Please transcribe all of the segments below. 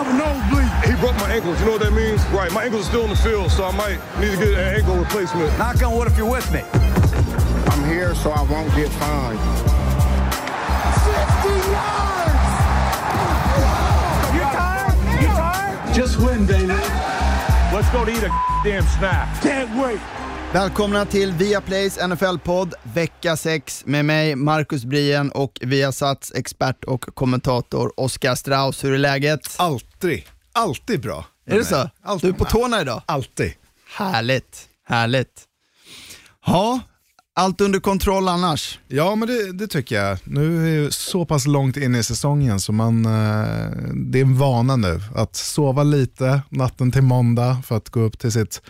have a nosebleed. He broke my ankles. You know what that means? Right. My ankles are still in the field, so I might need to get an ankle replacement. Knock on wood if you're with me. I'm here so I won't get fined. 60 yards! You tired? You tired? Just win, baby. Let's go to eat a damn snack. Can't wait. Välkomna till Viaplays NFL-podd vecka 6 med mig Marcus Brien och Viasats expert och kommentator Oskar Strauss. Hur är läget? Alltid, alltid bra. Är det så? Alltid. Du är på tårna idag? Alltid. Härligt, härligt. Ja, allt under kontroll annars? Ja, men det, det tycker jag. Nu är vi så pass långt in i säsongen så man, eh, det är en vana nu att sova lite natten till måndag för att gå upp till sitt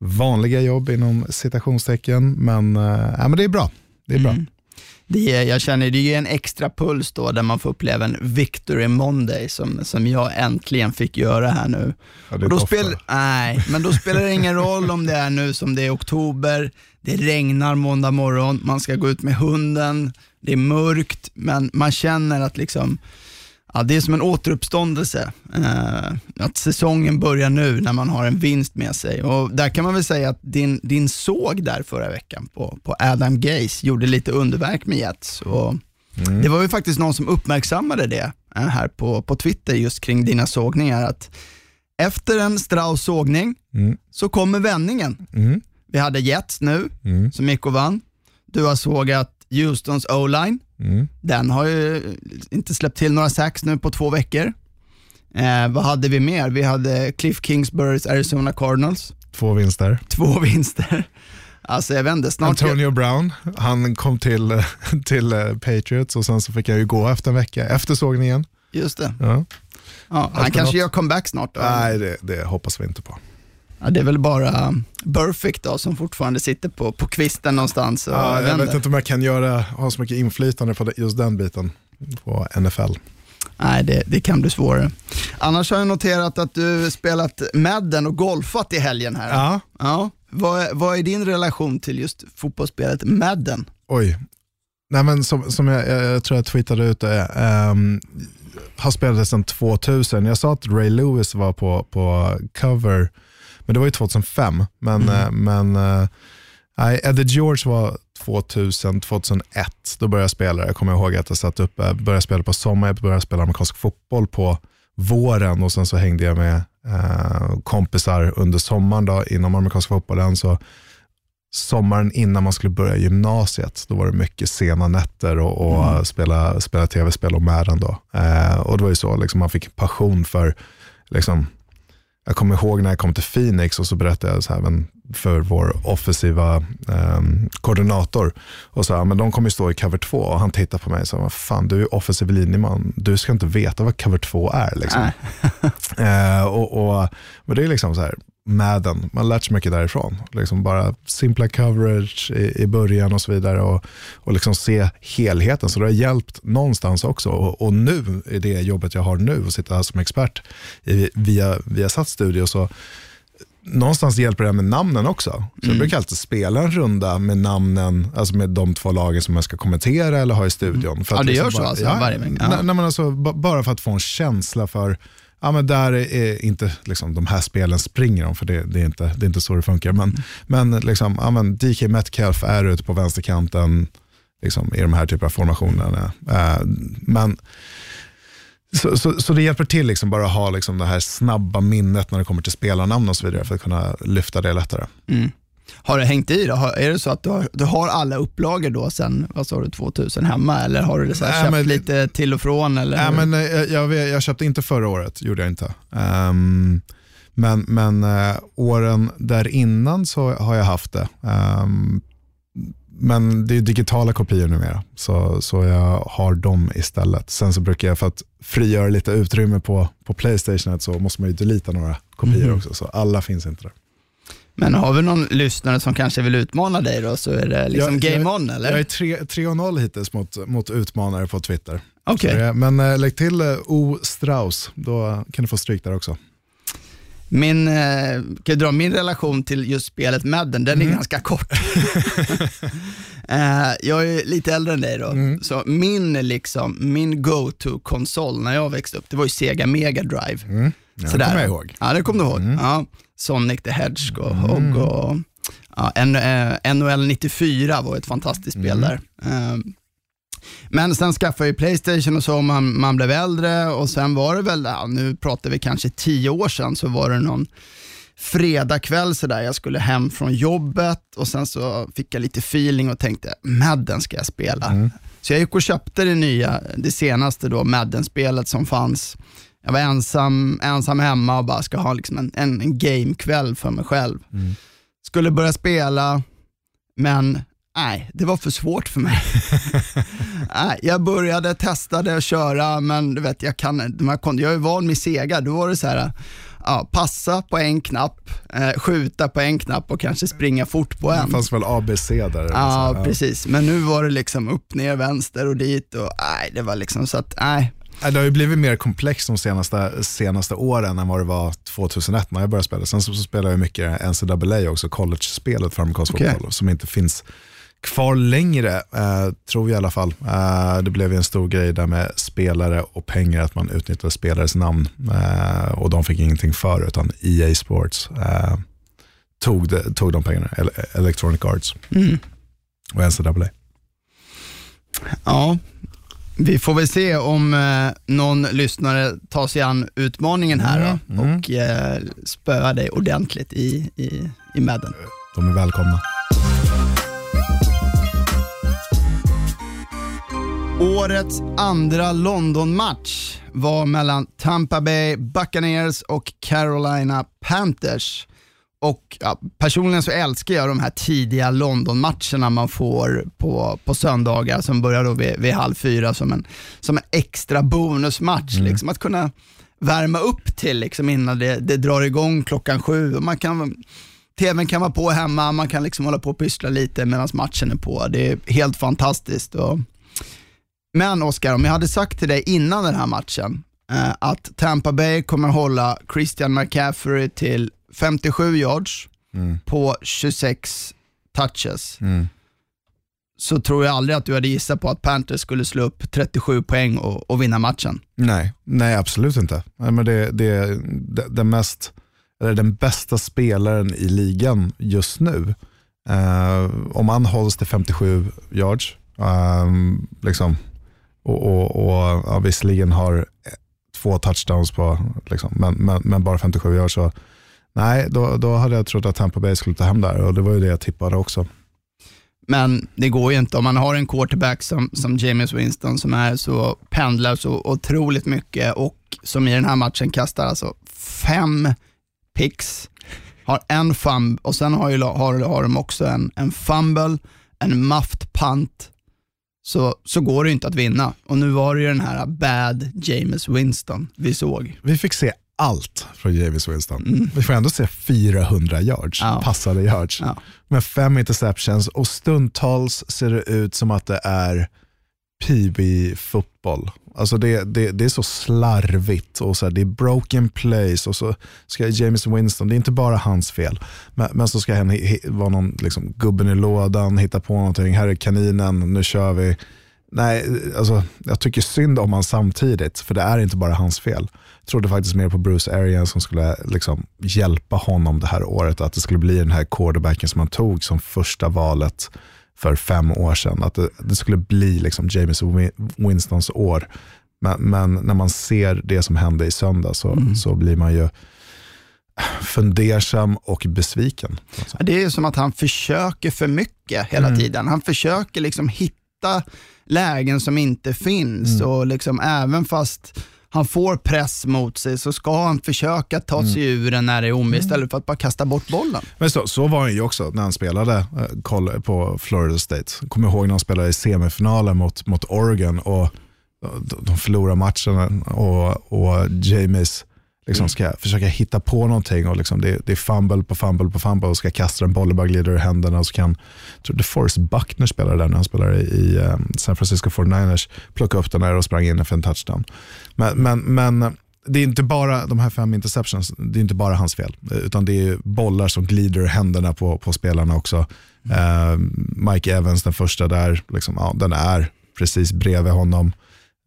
vanliga jobb inom citationstecken. Men, ja, men det är bra. Det är bra. Mm. Det är, jag känner det är en extra puls då där man får uppleva en Victory Monday som, som jag äntligen fick göra här nu. Ja, Och då spel, nej, men då spelar det ingen roll om det är nu som det är oktober, det regnar måndag morgon, man ska gå ut med hunden, det är mörkt, men man känner att liksom, ja, det är som en återuppståndelse. Eh, att säsongen börjar nu när man har en vinst med sig. Och där kan man väl säga att din, din såg där förra veckan på, på Adam Gaze gjorde lite underverk med Jets. Och Mm. Det var ju faktiskt någon som uppmärksammade det eh, här på, på Twitter just kring dina sågningar. Att efter en Strauss sågning Mm. så kommer vändningen. Mm. Vi hade Jets nu Mm. som gick och vann. Du har sågat Houstons O-line. Mm. Den har ju inte släppt till några sacks nu på två veckor. Eh, vad hade vi mer? Vi hade Cliff Kingsburys Arizona Cardinals. Två vinster. Två vinster. Alltså jag inte, snart... Antonio Brown, han kom till, till eh, Patriots och sen så fick jag ju gå efter en vecka efter sågningen. Just det. Ja. Ja, han kanske något. gör comeback snart då. Nej, det, det hoppas vi inte på. Ja, det är väl bara Burfict då som fortfarande sitter på, på kvisten någonstans. Och Ja, jag vänder. vet inte om jag kan göra, ha så mycket inflytande på just den biten på NFL. Nej, det, det kan bli svårare. Annars har jag noterat att du spelat Madden och golfat i helgen här. Ja, Ja. Vad, vad är din relation till just fotbollsspelet Madden? oj. Nej, men som, som jag, jag, jag tror jag tweetade ut det, ehm, har spelat det sedan 2000. Jag sa att Ray Lewis var på, på cover, men det var ju 2005. Men, eh, men eh, nej, Eddie George var 2000, 2001. Då började jag spela. Jag kommer ihåg att jag satt upp, eh, började spela på sommaren, jag började spela amerikansk fotboll på våren och sen så hängde jag med eh, kompisar under sommaren då, inom amerikanska fotbollen. Så sommaren innan man skulle börja gymnasiet, då var det mycket sena nätter och, och spela, spela tv-spel och Madden. Då. Eh, och det var ju så, liksom, man fick passion för, liksom, jag kommer ihåg när jag kom till Phoenix och så berättade jag så här, men för vår offensiva eh, koordinator. Och så här, men de kommer stå i cover 2 och han tittar på mig och sa, "Vad fan du är offensiv linjeman, du ska inte veta vad cover 2 är. Liksom. Eh, och, och, men det är liksom så här, Madden, man har lärt sig mycket därifrån. Liksom bara simpla coverage i, i början och så vidare och, och liksom se helheten. Så det har hjälpt någonstans också. Och, och nu i det jobbet jag har nu och sitta här som expert i, via, via satt studio så någonstans hjälper det med namnen också. Så Mm. jag brukar alltid spela en runda med namnen, alltså med de två lagen som jag ska kommentera eller ha i studion. För Ja, det liksom gör så bara, alltså, varje vecka? Ja. Nej, nej, men alltså, ba- bara för att få en känsla för, ja men där är inte liksom, de här spelen springer om, för det, det, är, inte, det är inte så det funkar. Men, men, liksom, ja, men DK Metcalf är ute på vänsterkanten liksom, i de här typen av formationerna. Eh, men så, så, så det hjälper till liksom bara att ha liksom det här snabba minnet när det kommer till spelarnamn och så vidare för att kunna lyfta det lättare. Mm. Har det hängt i då? Har- Är det så att du har, du har alla upplagor då sen, vad sa du, 2000 hemma eller har du så här Nej, köpt men lite till och från? Eller? Nej, men, eh, jag, jag, jag köpte inte förra året, gjorde jag inte. Ehm, men men eh, åren där innan så har jag haft det. Ehm, men det är digitala kopior numera, så, så jag har dem istället. Sen så brukar jag, för att frigöra lite utrymme på, på Playstation så måste man ju delita några kopior Mhm. också, så alla finns inte där. Men har vi någon lyssnare som kanske vill utmana dig då, så är det liksom Jag- game jag- on eller? Jag är 3-0 hittills mot, mot utmanare på Twitter. Okej. Det- Men eh, lägg till eh, O Strauss, då kan du få stryk där också. Min, eh, kan dra min relation till just spelet Madden, den är ganska kort. eh, jag är lite äldre än dig då, så min, liksom, min go-to-konsol när jag växte upp, det var ju Sega Mega Drive. Ja, det kommer jag ihåg. Ja, det kommer du ihåg. Ja. Sonic the Hedgehog och, och ja, N- eh, NHL 94 var ett fantastiskt spel där. Eh, men sen skaffade jag ju Playstation och så, man, man blev äldre och sen var det väl, ja, nu pratar vi kanske tio år sedan, så var det någon fredagkväll sådär, jag skulle hem från jobbet och sen så fick jag lite feeling och tänkte, Madden ska jag spela. Så jag gick och köpte det nya, det senaste då, Madden-spelet som fanns. Jag var ensam, ensam hemma och bara ska ha liksom en, en, en gamekväll för mig själv. Skulle börja spela, men nej, det var för svårt för mig. nej, jag började, testade att köra, men du vet, jag, kan, jag är van med Sega, då var det så här, ja, passa på en knapp, eh, skjuta på en knapp och kanske springa fort på Det en. fanns väl ABC där. Ja, precis. Men nu var det liksom upp, ner, vänster och dit och nej, det var liksom så att, nej. Det har ju blivit mer komplext de senaste, senaste åren än vad det var 2001 när jag började spela. Sen så, så spelade jag mycket NCAA också, college-spelet för amerikansk Okej. fotboll, som inte finns kvar längre, eh, tror vi i alla fall. Eh, det blev ju en stor grej där med spelare och pengar, att man utnyttjade spelares namn eh, och de fick ingenting för utan EA Sports eh, tog, det, tog de pengarna, Ele- Electronic Arts Mm. och NCAA. Ja, vi får väl se om eh, någon lyssnare tar sig an utmaningen här då, och eh, spöar dig ordentligt i, i, i Madden. De är välkomna. Årets andra London-match var mellan Tampa Bay Buccaneers och Carolina Panthers. Och ja, Personligen så älskar jag de här tidiga London-matcherna man får på, på söndagar som börjar då vid, vid halv fyra som en, som en extra bonusmatch. Liksom, att kunna värma upp till liksom, innan det, det drar igång klockan sju. Och man kan, TVn kan vara på hemma, man kan liksom hålla på och pyssla lite medan matchen är på. Det är helt fantastiskt. Och, men Oskar, om jag hade sagt till dig innan den här matchen eh, att Tampa Bay kommer hålla Christian McCaffrey till 57 yards på 26 touches, så tror jag aldrig att du hade gissat på att Panthers skulle slå upp 37 poäng och, och vinna matchen. Nej, nej absolut inte. Nej, men det, det, det, den, mest, eller den bästa spelaren i ligan just nu. Eh, om han hålls till 57 yards, ehm, liksom, och, och, och ja, visserligen har två touchdowns på, liksom, men, men, men bara 57 yards, så nej, då, då hade jag trott att Tampa Bay skulle ta hem där och det var ju det jag tippade också. Men det går ju inte om man har en quarterback som, som James Winston som är så pendlar så otroligt mycket och som i den här matchen kastar alltså fem picks, har en fumble och sen har, ju, har, har de också en, en fumble, en muffed punt, så, så går det ju inte att vinna. Och nu var det ju den här bad James Winston vi såg. Vi fick se allt från James Winston. Vi får ändå se 400 yards, Ja. passade yards. Ja. Med fem interceptions och stundtals ser det ut som att det är PB-fotboll. Alltså det, det, det är så slarvigt och så här, det är broken plays och så ska James Winston, det är inte bara hans fel, men, men så ska han vara någon liksom, gubben i lådan, hitta på någonting, här är kaninen, nu kör vi. Nej, alltså, jag tycker synd om han samtidigt, för det är inte bara hans fel. Trodde faktiskt mer på Bruce Arians som skulle liksom, hjälpa honom det här året, att det skulle bli den här quarterbacken som han tog som första valet för fem år sedan. Att det, det skulle bli liksom James Win- Winstons år. Men, men när man ser det som hände i söndag så, så blir man ju fundersam och besviken. Det är som att han försöker för mycket hela tiden. Han försöker liksom hitta lägen som inte finns och liksom även fast han får press mot sig så ska han försöka ta sig ur den när det är omöjligt istället för att bara kasta bort bollen. Men så, så var han ju också när han spelade eh, på Florida State. Kommer ihåg när han spelade i semifinalen mot, mot Oregon och de, de förlorar matchen och, och James liksom ska försöka hitta på någonting och liksom det, det är fumble på fumble på fumble och ska kasta en boll och bara glider ur händerna och så kan, jag tror DeForest Buckner spelade där när han spelade i eh, San Francisco 49ers, plocka upp den där och sprang in för en touchdown. Men, men, men det är inte bara de här fem interceptions, det är inte bara hans fel. Utan det är bollar som glider ur händerna på, på spelarna också. Eh, Mike Evans, den första där, liksom, ja, den är precis bredvid honom.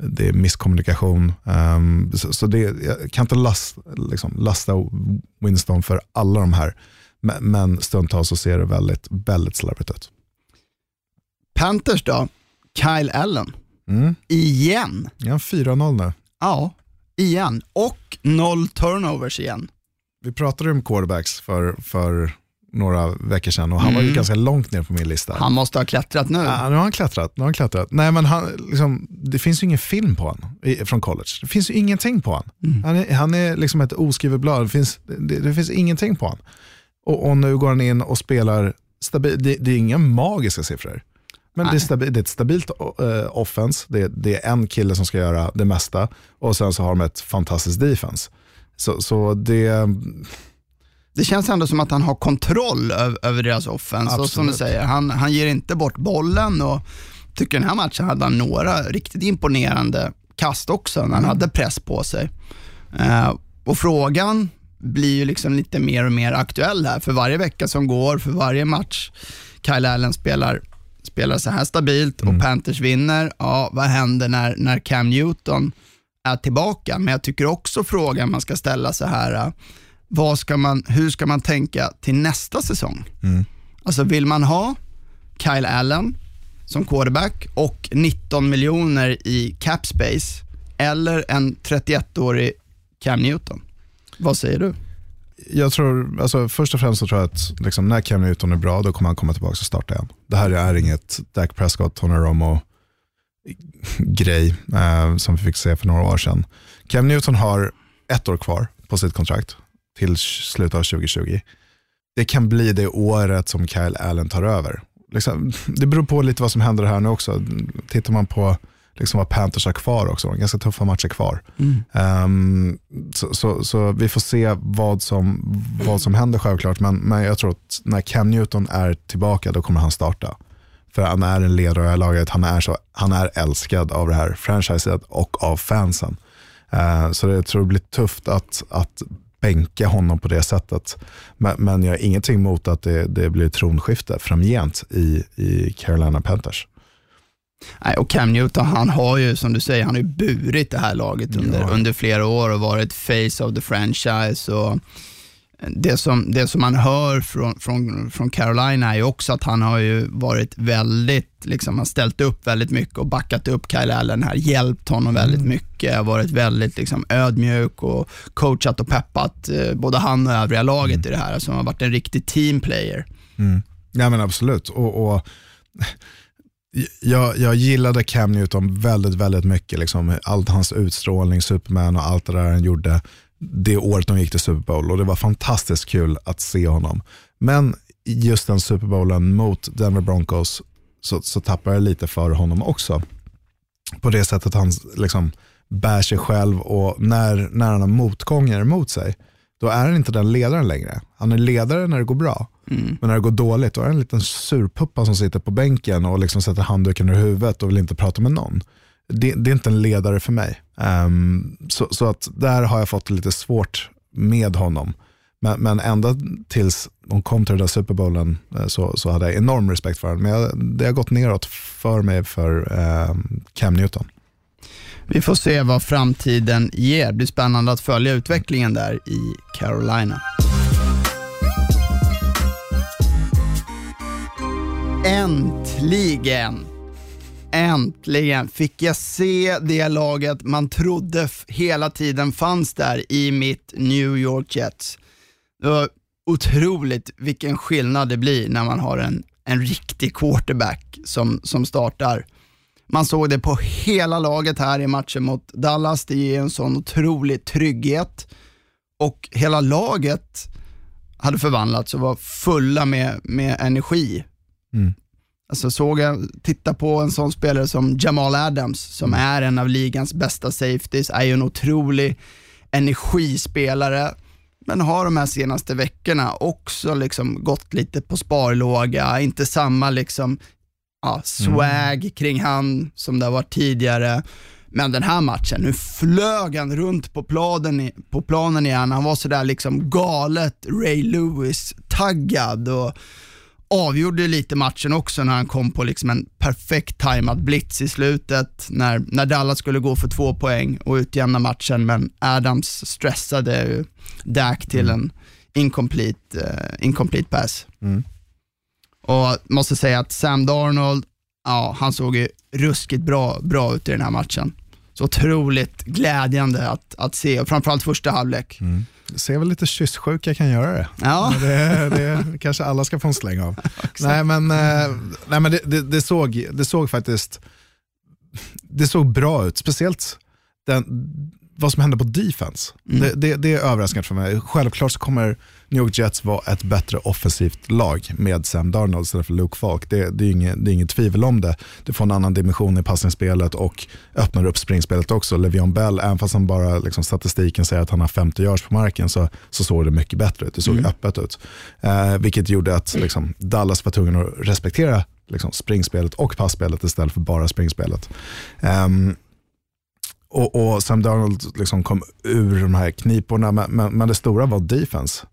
Det är misskommunikation. Um, så, så det, jag kan inte last, liksom, lasta Winston för alla de här. Men, men stundtals så ser det väldigt, väldigt slarvigt ut. Panthers då? Kyle Allen. Mm. Igen. Ja, 4-0 nu. Ja, igen. Och noll turnovers igen. Vi pratade om quarterbacks för, för några veckor sedan och han var ju ganska långt ner på min lista. Han måste ha klättrat nu. Ja, nu har han klättrat. Nu har han klättrat. Nej, men han, liksom, det finns ju ingen film på honom från college. Det finns ju ingenting på honom. Han är, han är liksom ett oskrivet blad. Det finns, det, det finns ingenting på honom. Och, och nu går han in och spelar stabilt. Det, det är inga magiska siffror. Men det är, stabil, det är ett stabilt uh, offense. Det, det är en kille som ska göra det mesta och sen så har de ett fantastiskt defense. Så, så det... Det känns ändå som att han har kontroll över, över deras offense. Och som du säger, han, han ger inte bort bollen och tycker den här matchen hade han några riktigt imponerande kast också när han hade press på sig. Eh, och frågan blir ju liksom lite mer och mer aktuell här för varje vecka som går, för varje match Kyle Allen spelar, spelar så här stabilt och Panthers vinner. Ja, vad händer när, när Cam Newton är tillbaka? Men jag tycker också frågan man ska ställa så här, eh, vad ska man, hur ska man tänka till nästa säsong? Alltså vill man ha Kyle Allen som quarterback och 19 miljoner i cap space eller en 31-årig Cam Newton? Vad säger du? Jag tror, alltså, först och främst så tror jag att liksom, när Cam Newton är bra, då kommer han komma tillbaka och starta igen. Det här är inget Dak Prescott, Tony Romo grej eh, som vi fick se för några år sedan. Cam Newton har ett år kvar på sitt kontrakt till slutet av 2020. Det kan bli det året som Kyle Allen tar över. Liksom, det beror på lite vad som händer här nu också. Tittar man på liksom vad Panthers har kvar också, de ganska tuffa matcher kvar. Ehm, så, så, så vi får se vad som, vad som händer självklart, men, men jag tror att när Cam Newton är tillbaka, då kommer han starta. För han är en ledare i det här laget, han är, så, han är älskad av det här franchiset och av fansen. Eh, så det, jag tror det blir tufft att, att bänka honom på det sättet. Men, men jag har ingenting emot att det, det blir tronskifte framgent i, i Carolina Panthers. Nej, och Cam Newton, han har ju som du säger, han har ju burit det här laget under, under flera år och varit face of the franchise. Och det, som, det som man hör från, från, från Carolina är ju också att han har ju varit väldigt, liksom, han ställt upp väldigt mycket och backat upp Kyle Allen här, hjälpt honom väldigt mycket, har varit väldigt liksom, ödmjuk och coachat och peppat eh, både han och övriga laget i det här. Alltså, han har varit en riktig teamplayer. Ja men absolut. Och, och, jag, jag gillade Cam Newton väldigt, väldigt mycket. Liksom, allt hans utstrålning, Superman och allt det där han gjorde det året de gick till Super Bowl. Och det var fantastiskt kul att se honom. Men just den Super Bowlen mot Denver Broncos så, så tappade jag lite för honom också. På det sättet han liksom bär sig själv och när, när han har motgångar emot sig, då är han inte den ledaren längre. Han är ledare när det går bra. Men när det går dåligt, då är han en liten surpuppa som sitter på bänken och liksom sätter handduken ur huvudet och vill inte prata med någon. Det, det är inte en ledare för mig. Um, så, så att där har jag fått lite svårt med honom. Men, men ända tills de kom till den där Super Bowlen eh, så, så hade jag enorm respekt för honom. Men jag, det har gått neråt för mig för um, Cam Newton. Vi får se vad framtiden ger. Det blir spännande att följa utvecklingen där i Carolina. Äntligen, äntligen fick jag se det laget man trodde hela tiden fanns där i mitt New York Jets. Det var otroligt vilken skillnad det blir när man har en, en riktig quarterback som, som startar. Man såg det på hela laget här i matchen mot Dallas. Det ger en sån otrolig trygghet och hela laget hade förvandlats och var fulla med, med energi. Mm. Alltså såg jag, titta på en sån spelare som Jamal Adams som är en av ligans bästa safeties, är ju en otrolig energispelare men har de här senaste veckorna också liksom gått lite på sparlåga, inte samma liksom, ja, swag kring han som det har varit tidigare. Men den här matchen, nu flög han runt på planen, i- på planen igen. Han var sådär liksom galet Ray Lewis-taggad och avgjorde lite matchen också när han kom på liksom en perfekt tajmad blitz i slutet när, när Dallas skulle gå för två poäng och utjämna matchen men Adams stressade ju Dak till en incomplete, eh, incomplete pass. Och måste säga att Sam Darnold, ja, han såg ju ruskigt bra, bra ut i den här matchen. Så otroligt glädjande att, att se, och framförallt första halvlek. Ser väl lite kysssjuka kan göra det. Ja. Det, det kanske alla ska få en släng av. nej men, eh, nej, men det, det, det, såg, det såg faktiskt det såg bra ut. Speciellt den, vad som hände på defense. Det, det, det är överraskande för mig. Självklart så kommer New York Jets vara ett bättre offensivt lag med Sam Darnold istället för Luke Falk. Det, det, är inget, det är inget tvivel om det. Det får en annan dimension i passningsspelet och öppnar upp springspelet också. Le'Veon Bell, även fast han bara liksom, statistiken säger att han har 50 yards på marken så, så såg det mycket bättre ut. Det såg öppet ut. Eh, vilket gjorde att liksom, Dallas var tvungen att respektera liksom, springspelet och passspelet istället för bara springspelet. Ehm, och, och Sam Darnold liksom kom ur de här kniporna, men, men, men det stora var defense.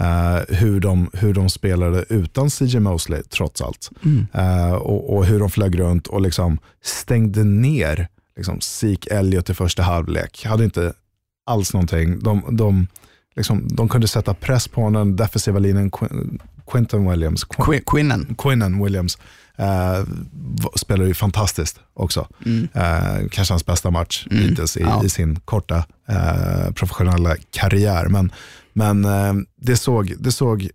Eh, hur, de, hur de spelade utan CJ Mosley trots allt. Eh, och, och hur de flög runt och liksom stängde ner liksom, Zeke Elliott i första halvlek. Hade inte alls någonting. De, de, liksom, de kunde sätta press på den defensiva linjen. Qu- Quinton Williams, Qu- Qu- Quinnen. Quinnen Williams eh, spelar ju fantastiskt också. Eh, kanske hans bästa match hittills i, Ja. i sin korta eh, professionella karriär. Men, men eh, det, såg, det såg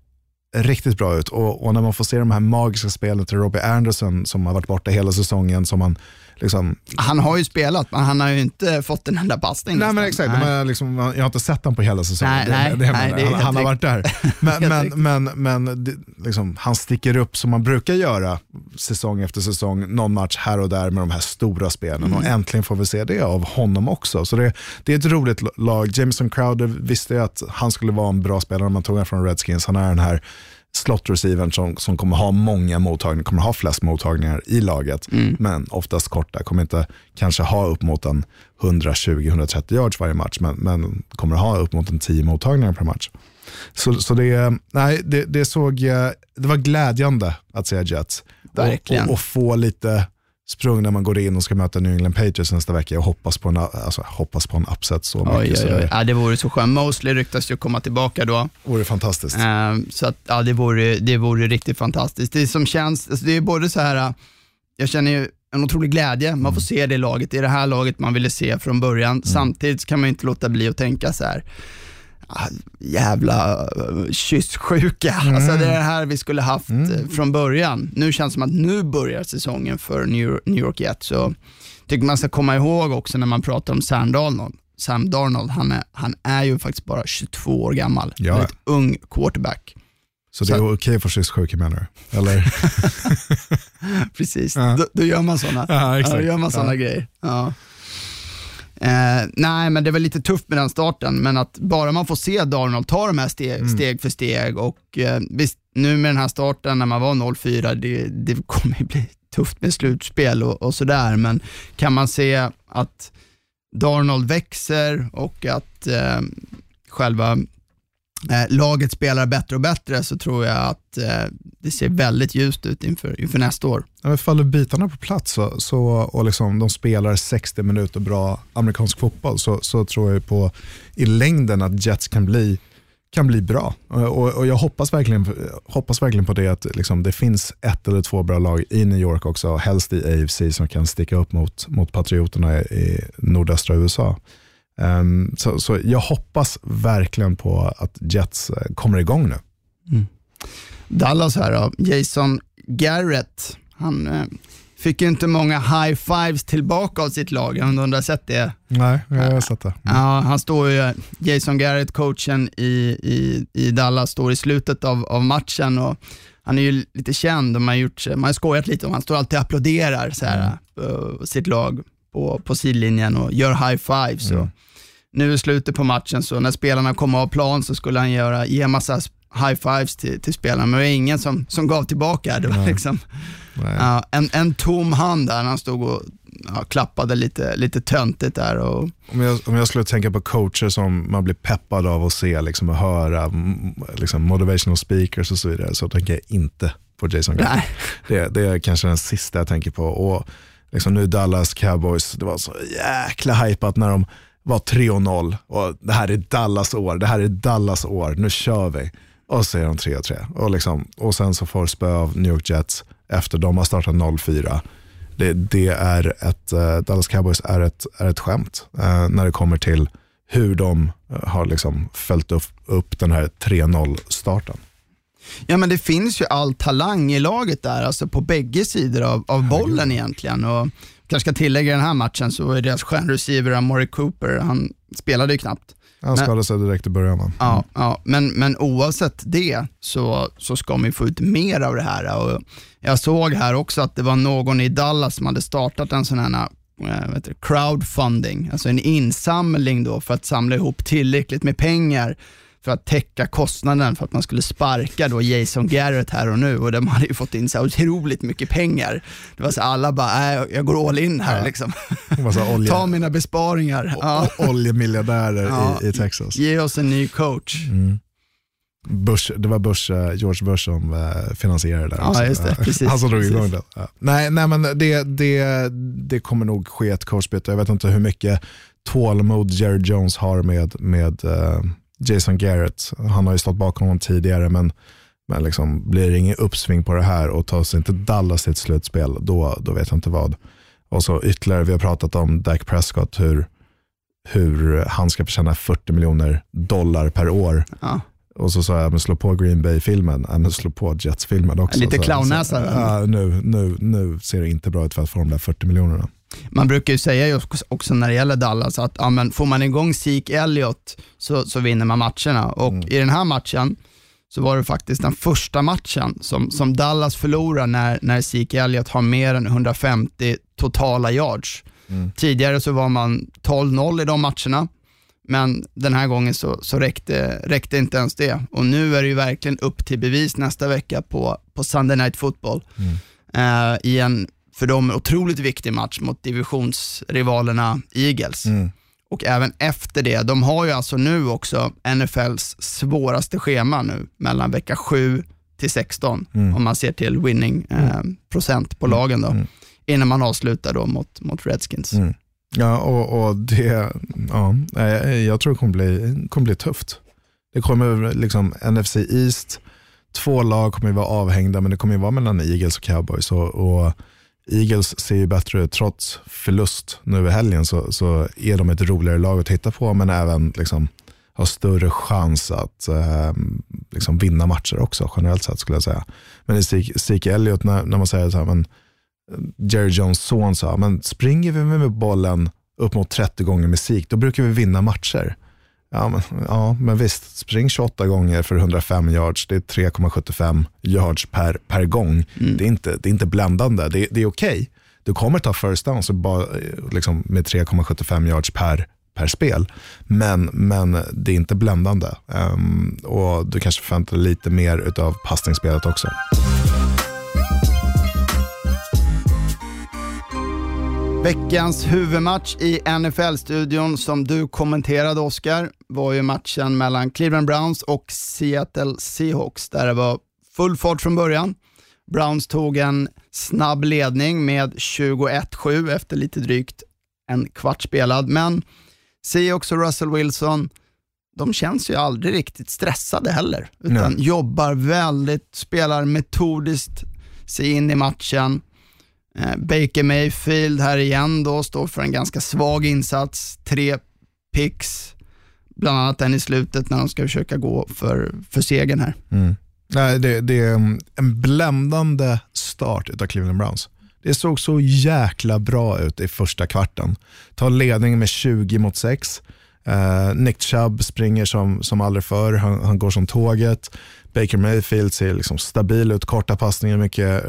riktigt bra ut och, och när man får se de här magiska spelen till Robbie Anderson som har varit borta hela säsongen, som man liksom Han har ju spelat, men han har ju inte fått en enda passning. Nej men exakt, Men liksom, jag har inte sett honom på hela säsongen. Nej, nej, det, det, nej, det han, han har varit där. Men, men, men, men det, liksom, han sticker upp som man brukar göra säsong efter säsong, någon match här och där med de här stora spelen. Mm. Och äntligen får vi se det av honom också. Så det, det är ett roligt lag. Jameson Crowder visste ju att han skulle vara en bra spelare när man tog honom från Redskins. Han är den här slot receivern som, som kommer ha många mottagningar, kommer ha flest mottagningar i laget, Mm. men oftast korta. Kommer inte kanske ha upp mot en 120-130 yards varje match, men, men kommer ha upp mot en 10 mottagningar per match. Så, så det, nej, det, det, såg, eh, det var glädjande att se Jets. Verkligen. Och, och, och få lite sprung när man går in och ska möta New England Patriots nästa vecka och hoppas på en, alltså, hoppas på en upset så mycket. Oj, oj, oj. det Ja, det vore så skönt. Mosley ryktas ju komma tillbaka då. vore fantastiskt. Ehm, så att, ja, det, vore, det vore riktigt fantastiskt. Det som känns, alltså det är både så här, jag känner ju en otrolig glädje, man får se det laget, det är det här laget man ville se från början. Samtidigt kan man inte låta bli att tänka så här, jävla uh, kysssjuka. Alltså det är det här vi skulle haft eh, från början. Nu känns det som att nu börjar säsongen för New, York Jets. Så tycker man ska komma ihåg också när man pratar om Sam Darnold. Sam Darnold, han är, han är ju faktiskt bara 22 år gammal. Ja. Väldigt ung quarterback. Så det är okej för kysssjuka menar du? Eller? Precis, Ja. då, då gör man sådana Ja, exakt. då gör man såna Ja. grejer. Ja. Eh, nej, men det var lite tufft med den starten, men att bara man får se Darnold ta de här steg, Mm. steg för steg och eh, visst, nu med den här starten när man var 0-4, det, det kommer ju bli tufft med slutspel och, och sådär, men kan man se att Darnold växer och att eh, själva Eh, laget spelar bättre och bättre så tror jag att eh, det ser väldigt ljust ut inför, inför nästa år. Ja, faller bitarna på plats så, så, och liksom de spelar 60 minuter bra amerikansk fotboll så, så tror jag på i längden att Jets kan bli, kan bli bra. Eh, och, och jag hoppas verkligen, hoppas verkligen på det att liksom det finns ett eller två bra lag i New York också, helst i AFC som kan sticka upp mot, mot patrioterna i, i nordöstra USA. Ehm, så, så jag hoppas verkligen på att Jets eh, kommer igång nu. Dallas här då, Jason Garrett, han eh, fick ju inte många high fives tillbaka av sitt lag, jag undrar om du har sett det? Nej, jag har sett det. Ja, han står ju, Jason Garrett, coachen i, i, i Dallas, står i slutet av, av matchen och han är ju lite känd och man har, gjort, man har skojat lite om han står alltid och applåderar så här, eh, sitt lag på, på sidlinjen och gör high fives. Och nu i slutet på matchen, så när spelarna kom av plan så skulle han göra, ge massa high fives till, till spelarna, men det var ingen som, som gav tillbaka. Det var liksom ja, en, en tom hand där han stod och ja, klappade lite, lite töntigt där. Och, Om jag, om jag skulle tänka på coacher som man blir peppad av att se liksom, och höra, liksom, motivational speakers och så vidare, så tänker jag inte på Jason Garrett. Det, det är kanske den sista jag tänker på. Och liksom nu Dallas Cowboys, det var så jäkla hypat när de var 3-0 och det här är Dallas år, det här är Dallas år, nu kör vi. Och så är de 3-3. Och, liksom, och sen så får spö av New York Jets efter de har startat 0-4. Det, det är ett, eh, Dallas Cowboys är ett, är ett skämt eh, när det kommer till hur de eh, har liksom följt upp, upp den här 3-0 starten. Ja men det finns ju all talang i laget där, alltså på bägge sidor av, av bollen egentligen. Och kanske ska tillägga i den här matchen så är deras stjärnreceiver Amari Cooper, han spelade ju knappt. Han skadade sig direkt i början. Va? Ja, ja men, men oavsett det så, så ska man ju få ut mer av det här. Och jag såg här också att det var någon i Dallas som hade startat en sån här eh, det, crowdfunding, alltså en insamling då för att samla ihop tillräckligt med pengar för att täcka kostnaden för att man skulle sparka då Jason Garrett här och nu och de hade ju fått in så otroligt mycket pengar. Det var så alla bara, äh, jag går all in här Ja. liksom. Ta mina besparingar. Ja. oljemiljardärer Ja. i, i Texas. Ge oss en ny coach. Bush, det var Bush, eh, George Bush som eh, finansierade det. Ja, just det. Precis, Han som drog igång det. Ja. Nej, nej, men det, det, det kommer nog ske ett coachbyte. Jag vet inte hur mycket tålamod Jerry Jones har med, med eh, Jason Garrett. Han har ju stått bakom honom tidigare, men, men liksom, blir det inget uppsving på det här och tar sig inte Dallas till ett slutspel, då, då vet jag inte vad. Och så ytterligare, vi har pratat om Dak Prescott, hur, hur han ska förtjäna 40 miljoner dollar per år. Ja. Och så sa jag, men slå på Green Bay-filmen, ja, men slå på Jets-filmen också. Lite clownnäsa. Ja, nu, nu, nu ser det inte bra ut för att få de där 40 miljonerna. Man brukar ju säga också när det gäller Dallas att ja, men får man igång Zeke Elliott så, så vinner man matcherna. Och i den här matchen så var det faktiskt den första matchen som, som Dallas förlorar när, när Zeke Elliott har mer än 150 totala yards. Tidigare så var man 12-0 i de matcherna, men den här gången så, så räckte, räckte inte ens det. Och nu är det ju verkligen upp till bevis nästa vecka på, på Sunday Night Football. Eh, I en för dem otroligt viktig match mot divisionsrivalerna Eagles. Och även efter det, de har ju alltså nu också NFLs svåraste schema nu mellan vecka 7 till 16 om man ser till winning eh, procent på lagen då. Innan man avslutar då mot, mot Redskins. Ja, och, och det, ja, jag tror det kommer bli, kommer bli tufft. Det kommer liksom NFC East, två lag kommer ju vara avhängda, men det kommer ju vara mellan Eagles och Cowboys. Och, och Eagles ser ju bättre ut, trots förlust nu i helgen så, så är de ett roligare lag att titta på, men även liksom har större chans att eh, liksom vinna matcher också, generellt sett skulle jag säga. Men i Zeke- Elliot, när, när man säger så här, men Jerry Jones son sa, men springer vi med bollen upp mot 30 gånger Zeke, då brukar vi vinna matcher. Ja men, ja, men visst, spring 28 gånger för 105 yards, det är 3,75 yards per, per gång. Det, är inte, det är inte bländande, det, det är okej. Du kommer ta first down så bara, liksom, med 3,75 yards per, per spel, men, men det är inte bländande. Ehm, och du kanske förväntar dig lite mer av passningsspelet också. Veckans huvudmatch i NFL-studion som du kommenterade Oscar var ju matchen mellan Cleveland Browns och Seattle Seahawks där det var full fart från början. Browns tog en snabb ledning med 21-7 efter lite drygt en kvart spelad, men Seahawks och Russell Wilson, de känns ju aldrig riktigt stressade heller, utan Nej. jobbar väldigt, spelar metodiskt sig in i matchen. Eh, Baker Mayfield här igen då, står för en ganska svag insats. Tre picks, bland annat den i slutet när de ska försöka gå för, för segern här. Mm. Nej, det, det är mm, en bländande start av Cleveland Browns. Det såg så jäkla bra ut i första kvarten. Tar ledning med 20 mot 6. Uh, eh, Nick Chubb springer som, som aldrig förr, han, han går som tåget. Baker Mayfield ser liksom stabil ut, korta passningar, mycket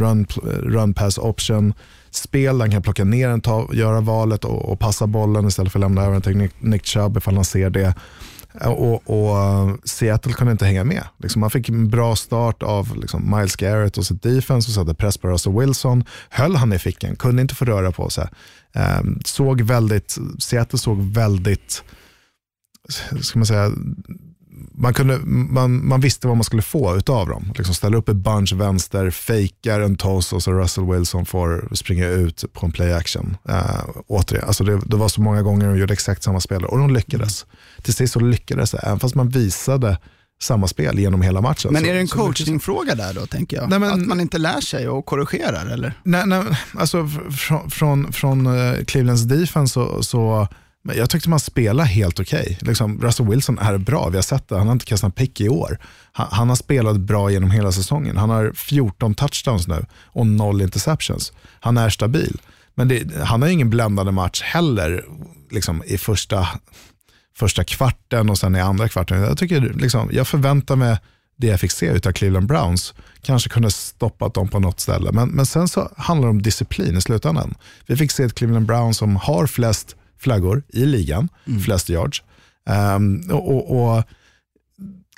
run, run pass option. Spel där han kan plocka ner den, ta, göra valet och, och passa bollen istället för att lämna över den till Nick, Nick Chubb ifall han ser det. Och, och Seattle kunde inte hänga med. Liksom man fick en bra start av liksom Miles Garrett och sitt defense och satte press på Russell Wilson. Höll han i fickan, kunde inte få röra på sig. Ehm, såg väldigt, Seattle såg väldigt, ska man säga, man, kunde, man, man visste vad man skulle få utav dem. Liksom ställa upp ett bunch vänster, fejkar en toss och så Russell Wilson får springa ut på en play action. Uh, återigen, alltså det, det var så många gånger de gjorde exakt samma spel och de lyckades. Mm. Till sist så lyckades det, även fast man visade samma spel genom hela matchen. Men är det en coachingfråga där då, tänker jag? Nej, men, att man inte lär sig och korrigerar, eller? Nej, nej alltså från, från, från uh, Clevelands defense så, så men jag tyckte man spelade helt okej. Okay. Liksom, Russell Wilson är bra, vi har sett det. Han har inte kastat en pick i år. Han, han, har spelat bra genom hela säsongen. Han har 14 touchdowns nu och noll interceptions. Han är stabil. Men det, han har ingen bländande match heller liksom, i första, första kvarten och sen i andra kvarten. Jag, tycker, liksom, jag förväntar mig det jag fick se av Cleveland Browns. Kanske kunde stoppat dem på något ställe. Men, men sen så handlar det om disciplin i slutändan. Vi fick se ett Cleveland Browns som har flest flaggor i ligan, mm. flest yards. Um, och, och,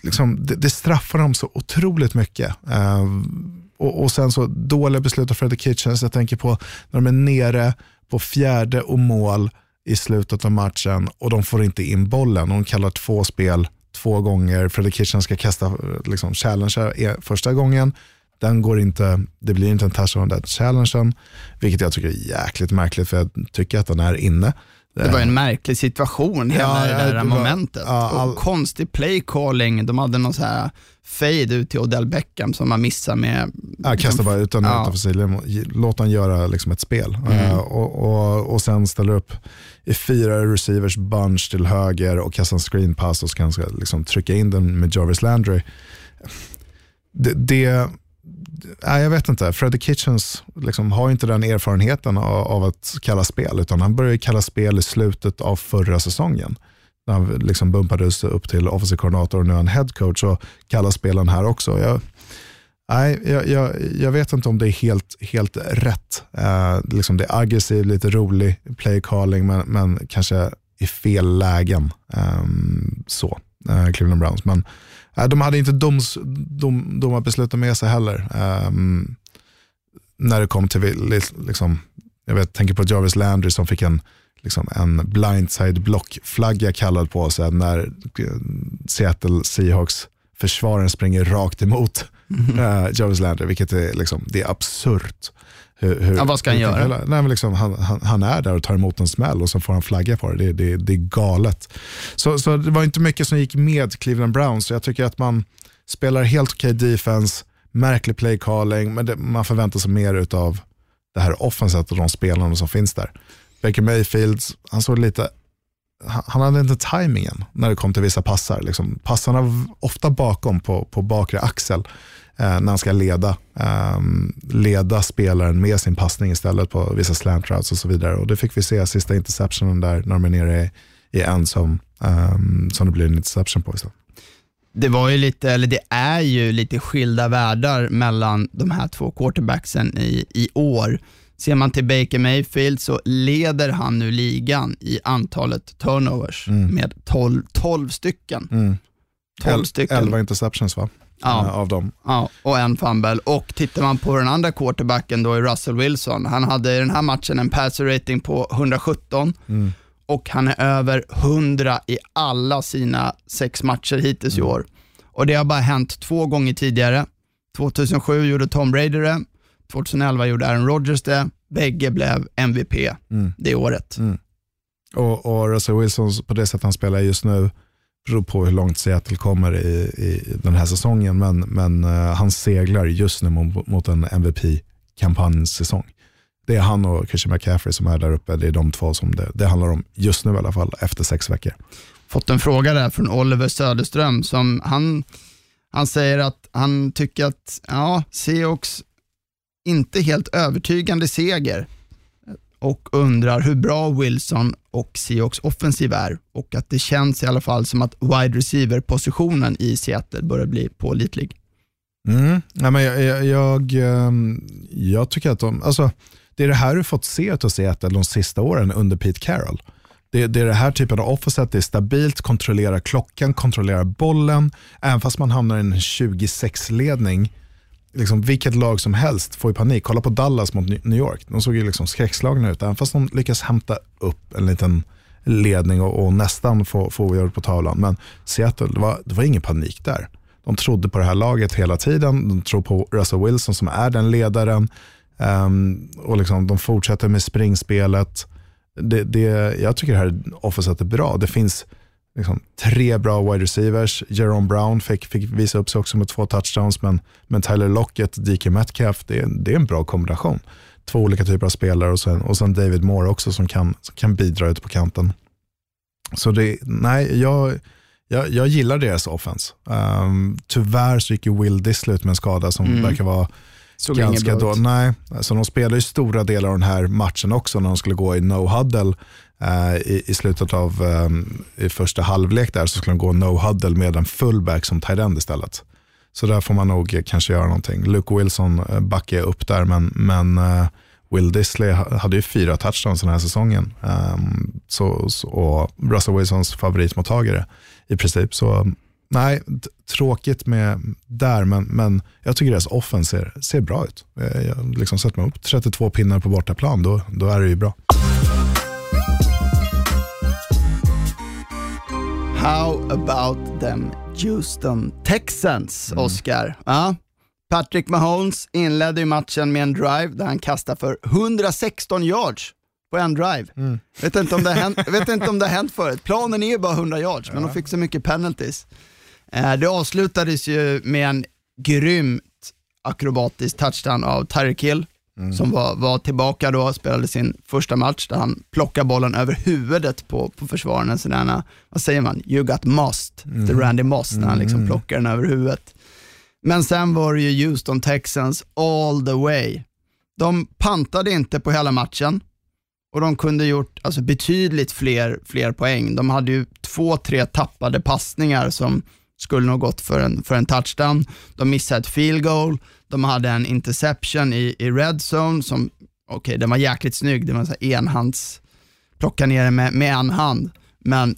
liksom, det, det, straffar dem så otroligt mycket. Um, och, och, sen så dåliga beslut av Freddy Kitchens. Jag tänker på när de är nere på fjärde och mål i slutet av matchen och de får inte in bollen. De kallar två spel två gånger. Freddy Kitchens ska kasta liksom, challenger första gången. Den går inte, det blir inte en touchdown den challengen, vilket jag tycker är jäkligt märkligt för jag tycker att den är inne. Det var en märklig situation, hela ja, det där det momentet. Var, ja, all... och konstig play calling. De hade någon så här fade ut till Odell Beckham som man missade med... Ja, kasta bara utan, ja. utanför sidled. Låt han göra liksom ett spel. Mm. Uh, och, och, och sen ställer upp i fyra receivers bunch till höger och kastar en screen pass och så kan han liksom trycka in den med Jarvis Landry. Det, det nej, jag vet inte. Freddy Kitchens liksom, har inte den erfarenheten av, av, att kalla spel, utan han började kalla spel i slutet av förra säsongen. När han liksom bumpades upp till offensiv koordinator och nu är han head coach och kallar spelen här också. Jag, nej, jag, jag, jag, vet inte om det är helt, helt rätt. Eh, liksom det är aggressiv, lite rolig play calling, men, men kanske i fel lägen. Eh, så, eh, Cleveland Browns. Men de hade inte doms, dom, domarbesluten med sig heller. Um, när det kom till, liksom, jag vet, tänker på Jarvis Landry som fick en, liksom en blindside block-flagga kallad på sig när eh, Seattle Seahawks försvararen springer rakt emot mm uh, Jarvis Landry, vilket är, liksom, det är absurt. Hur, hur, ja, vad ska han göra? Hela, nej, men liksom, han, han, han, är där och tar emot en smäll och så får han flagga på det. Det, det, det är galet. Så, så det var inte mycket som gick med Cleveland Browns. Jag tycker att man spelar helt okej okay defense, märklig play calling, men det, man förväntar sig mer av det här offenset och de spelarna som finns där. Baker Mayfield, han såg lite han hade inte tajmingen när det kom till vissa passar. Liksom, passarna var ofta bakom på, på bakre axel när han ska leda, eh, leda spelaren med sin passning istället på vissa slant routes och så vidare. Och det fick vi se sista interceptionen där när de är nere i, en som, eh, som det blir en interception på istället. Det var ju lite, eller det är ju lite skilda världar mellan de här två quarterbacksen i, i år. Ser man till Baker Mayfield så leder han nu ligan i antalet turnovers mm. med 12, 12 stycken. Mm. 12 stycken. 11 interceptions va? Ja. av dem. Ja, och en fumble. Och tittar man på den andra quarterbacken då är Russell Wilson. Han hade i den här matchen en passer rating på 117 mm. och han är över 100 i alla sina sex matcher hittills mm. i år. Och det har bara hänt två gånger tidigare. 2007 gjorde Tom Brady det, 2011 gjorde Aaron Rodgers det. Bägge blev MVP mm. det året. Mm. Och, och Russell Wilson, på det sätt han spelar just nu, beror på hur långt Seattle kommer i, i den här säsongen, men, men uh, han seglar just nu mot, mot en MVP-kampanjsäsong. Det är han och Christian McCaffrey som är där uppe. Det är de två som det, det handlar om just nu i alla fall, efter sex veckor. Fått en fråga där från Oliver Söderström. Som han, han säger att han tycker att ja, Seahawks inte helt övertygande seger och undrar hur bra Wilson och Seahawks offensiv är och att det känns i alla fall som att wide receiver-positionen i Seattle börjar bli pålitlig. Mm. Nej, men jag, jag, jag, ehm, jag, tycker att de, alltså, det är det här du fått se av Seattle de sista åren under Pete Carroll. Det, det är det här typen av offset, det är stabilt, kontrollerar klockan, kontrollerar bollen. Även fast man hamnar i en 26-ledning, liksom vilket lag som helst får ju panik. Kolla på Dallas mot New York, de såg ju liksom skräckslagna ut. Även fast de lyckas hämta upp en liten ledning och, och nästan få, få avgöra på tavlan. Men Seattle, det var, det var ingen panik där. De trodde på det här laget hela tiden. De tror på Russell Wilson som är den ledaren. Um, och liksom, de fortsätter med springspelet. Det, det, jag tycker det här offenset är bra. Det finns liksom, tre bra wide receivers. Jerome Brown fick, fick visa upp sig också med två touchdowns, men, men Tyler Lockett, DK Metcalf, det, det är en bra kombination. Två olika typer av spelare och sen, och sen David Moore också som kan, som kan bidra ute på kanten. Så det, nej, jag, jag, jag gillar deras offense. Um, tyvärr så gick ju Will Disley ut med en skada som Mm. verkar vara Såg ganska inget bra då, ut. nej, alltså de spelade ju stora delar av den här matchen också när de skulle gå i no huddle Eh, i, i slutet av ehm, i första halvlek där så skulle de gå no huddle med en fullback som tight end istället. Så där får man nog eh, kanske göra någonting. Luke Wilson eh, backar backar upp där men, men Will Disley hade ju fyra touchdowns den här säsongen. Ehm, så, så, och Russell Wilsons favoritmottagare i princip. Så nej, tråkigt med där, men, men jag tycker deras offense ser, ser bra ut. Jag liksom sätter mig upp 32 pinnar på bortaplan, då, då är det ju bra. How about them Houston Texans, Oscar? Ja. Patrick Mahomes inledde ju matchen med en drive där han kastade för 116 yards på en drive. Vet, inte om det hänt, vet inte om det har hänt förut. Planen är ju bara 100 yards, men de fick så mycket penalties. Eh, det avslutades ju med en grymt akrobatisk touchdown av Tyreek Hill, som var, var tillbaka då och spelade sin första match där han plockar bollen över huvudet på, på försvararen. Där, vad säger man, you got mossed, the Randy Moss, när han liksom plockar den över huvudet. Men sen var det ju Houston Texans all the way. De pantade inte på hela matchen och de kunde gjort alltså, betydligt fler, fler poäng. De hade ju två, tre tappade passningar som skulle nog gått för en, för en touchdown. De missade ett field goal, de hade en interception i, i red zone som, okej den var jäkligt snygg, det var en enhands, plocka ner den med, med en hand, men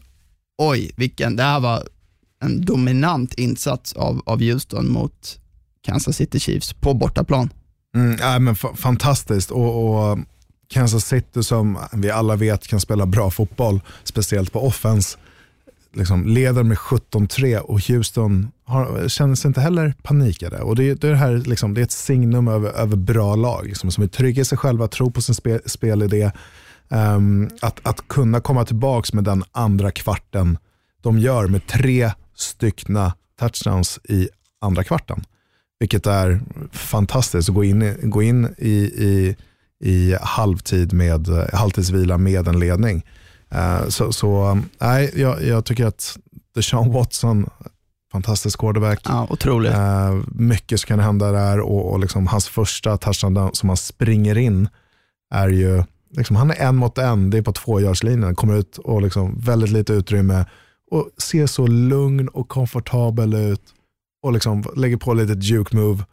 oj, vilken, det här var en dominant insats av, av Houston mot Kansas City Chiefs på bortaplan. Mm, äh, men fantastiskt. Och, och um, Kansas City som vi alla vet kan spela bra fotboll, speciellt på offense, liksom leder med 17-3 och Houston har, känner sig inte heller panikade. Och det, är- det, är det, här, liksom, det är ett signum över, över bra lag liksom, som är trygga i sig själva, tror på sin spe, spelidé. Um, att, att kunna komma tillbaka med den andra kvarten de gör med tre styckna touchdowns i andra kvarten. Vilket är fantastiskt att gå in, i- gå in i, i, i halvtid med, halvtidsvila med en ledning. Eh, så så nej, jag, jag tycker att Deshaun Watson, fantastisk quarterback. Ja, otroligt. Eh, mycket som kan hända där och, och liksom hans första touchdown som han springer in är ju, liksom, han är en mot en, det är på tvågörslinjen, kommer ut och liksom väldigt lite utrymme och ser så lugn och komfortabel ut och liksom lägger på lite juke move.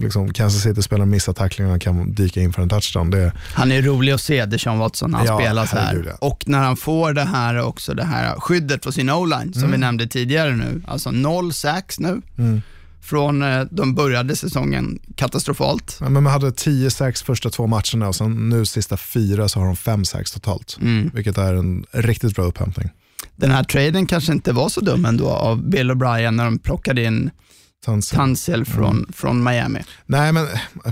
Liksom, Kansas City-spelaren missar tacklingen och kan dyka in för en touchdown. Det, Han är rolig att se, Deshaun Watson, när han Ja, spelar så här. ja. Och när han får det här också, det här skyddet för sin o-line, som vi nämnde tidigare nu. Alltså noll sacks nu. Mm. Från, eh, de började säsongen katastrofalt. Ja, men man hade 10 sax första två matcherna och sen nu sista fyra så har de fem sax totalt. Mm. Vilket är en riktigt bra upphämtning. Den här traden kanske inte var så dum ändå av Bill O'Brien när de plockade in Tansen. Tansel från, Mm. från Miami. Nej, men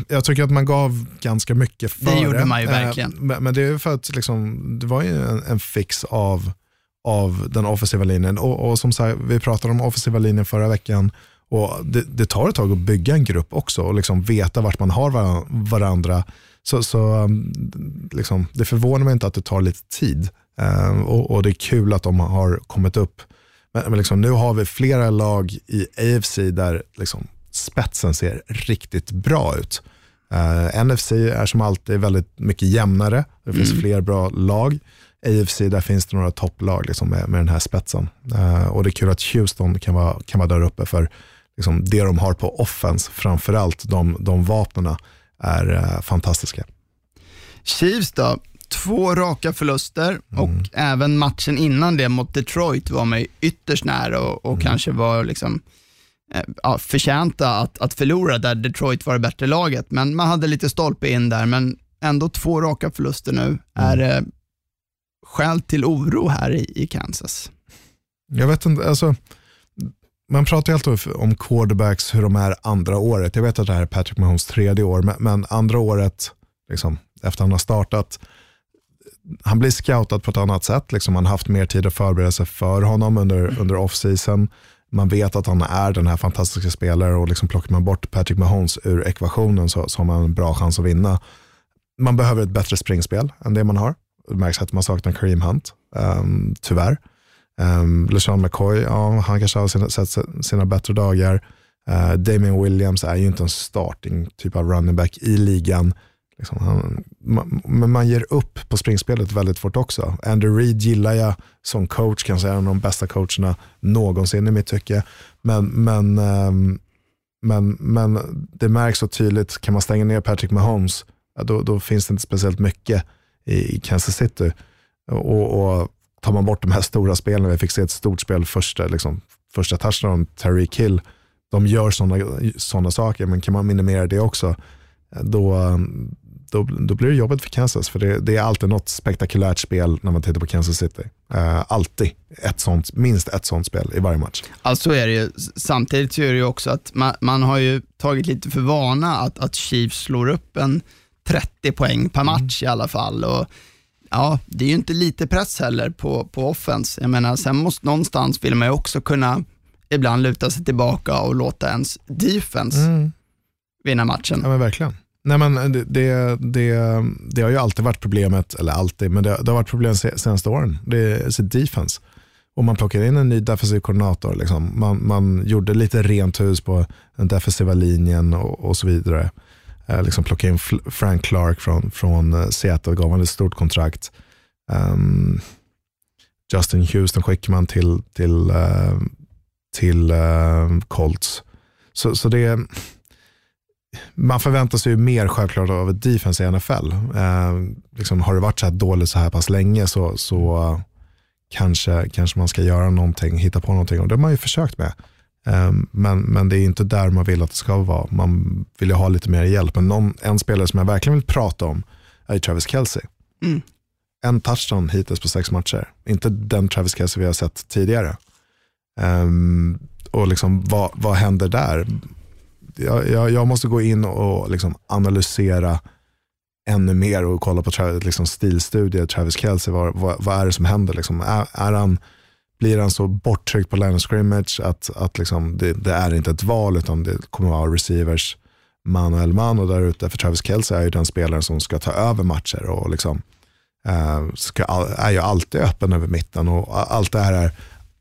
jag tycker att man gav ganska mycket för Det gjorde man ju Eh, verkligen. Men, det är för att liksom, det var ju en, en fix av, av den offensiva linjen. Och, och som sagt, vi pratade om offensiva linjen förra veckan. Och det, det tar ett tag att bygga en grupp också och liksom veta vart man har varan- varandra. Så, så um, liksom, det förvånar mig inte att det tar lite tid. Eh, och, och det är kul att de har kommit upp. Men, men liksom, nu har vi flera lag i AFC där liksom, spetsen ser riktigt bra ut. Eh, NFC är som alltid väldigt mycket jämnare. Det finns fler bra lag. AFC, där finns det några topplag liksom, med, med den här spetsen. Eh, och det är kul att Houston kan vara, kan vara där uppe för liksom, det de har på offense, framförallt de, de vapnena, är eh, fantastiska. Chiefs då, två raka förluster och även matchen innan det mot Detroit var ju ytterst nära och, och kanske var liksom eh, ja, förtjänta att, att förlora där Detroit var det bättre laget. Men man hade lite stolpe in där, men ändå två raka förluster nu. Är det skäl till oro här i, i Kansas? Jag vet inte, alltså, man pratar ju alltid om quarterbacks, hur de är andra året. Jag vet att det här är Patrick Mahomes tredje år, men, men andra året, liksom, efter han har startat, han blir scoutad på ett annat sätt. Liksom, man har haft mer tid att förbereda sig för honom under, under off-season. Man vet att han är den här fantastiska spelaren och liksom plockar man bort Patrick Mahomes ur ekvationen så, så har man en bra chans att vinna. Man behöver ett bättre springspel än det man har. Det märks att man saknar Kareem Hunt, um, tyvärr. Um, LeSean McCoy, ja, han kanske har sina, sett sina bättre dagar. Uh, Damien Williams är ju inte en starting typ av running back i ligan. Liksom, han, man, men man ger upp på springspelet väldigt fort också. Andrew Reid gillar jag som coach, kan säga en av de bästa coacherna någonsin i mitt tycke. Men, men, ehm, men, men det märks så tydligt, kan man stänga ner Patrick Mahomes, då, då finns det inte speciellt mycket i, i Kansas City. Och, och tar man bort de här stora spelen, vi fick se ett stort spel första, liksom, första touchdown, Terry Kill, de gör sådana såna saker, men kan man minimera det också, då, ehm, då, då blir det jobbigt för Kansas. För det, det, är alltid något spektakulärt spel när man tittar på Kansas City. Uh, alltid ett sånt, minst ett sånt spel i varje match. Alltså är det ju, samtidigt så är det ju också att man, man har ju tagit lite för vana att, att Chiefs slår upp en 30 poäng per match mm. i alla fall. Och, ja, det är ju inte lite press heller på, på offense. Jag menar, sen måste någonstans vill man ju också kunna ibland luta sig tillbaka och låta ens defense mm. vinna matchen. Ja men verkligen. Nej, men det, det, det, det, har ju alltid varit problemet, eller alltid, men det, det har varit problem senaste åren. Det är sitt defense. Och man plockar in en ny defensiv koordinator. Liksom. Man, man gjorde lite rent hus på den defensiva linjen och, och så vidare. Eh, liksom plocka in Frank Clark från, från eh, Seattle, gav honom ett stort kontrakt. Um, Justin Houston skickade man till, till, uh, till uh, Colts. Så, så det man förväntar sig ju mer självklart av ett defense i NFL. Eh, liksom, har det varit så här dåligt så här pass länge så, så kanske, kanske man ska göra någonting, hitta på någonting och det har man ju försökt med. Ehm, men, men det är inte där man vill att det ska vara. Man vill ju ha lite mer hjälp. Men någon, en spelare som jag verkligen vill prata om är Travis Kelce. Mm. En touchdown hittills på sex matcher. Inte den Travis Kelce vi har sett tidigare. Um, och liksom, vad, vad händer där? Jag, jag, jag måste gå in och liksom analysera ännu mer och kolla på liksom, stilstudier, Travis Kelce. Vad, vad, vad, är det som händer? Liksom? Är, är han blir han så borttryckt på line of scrimmage att, att liksom det, det, är inte ett val utan det kommer vara receivers man och man och där ute. För Travis Kelce är ju den spelaren som ska ta över matcher och liksom, eh, ska, är ju alltid öppen över mitten och allt det här är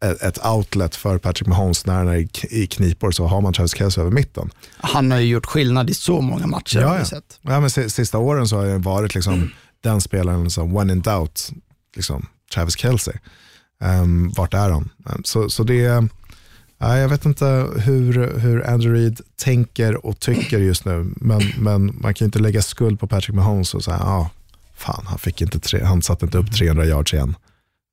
ett outlet för Patrick Mahomes när han är i knipor så har man Travis Kelce över mitten. Han har ju gjort skillnad i så många matcher. Ja, ja. ja men sista åren så har han varit liksom mm. den spelaren som when in doubt, liksom, Travis Kelce. Um, vart är han? Um, så, så det uh, jag vet inte hur, hur Andrew Reid tänker och tycker just nu, men, men man kan inte lägga skuld på Patrick Mahomes och säga, ah, fan han, fick inte tre, han satte inte upp 300 yards igen.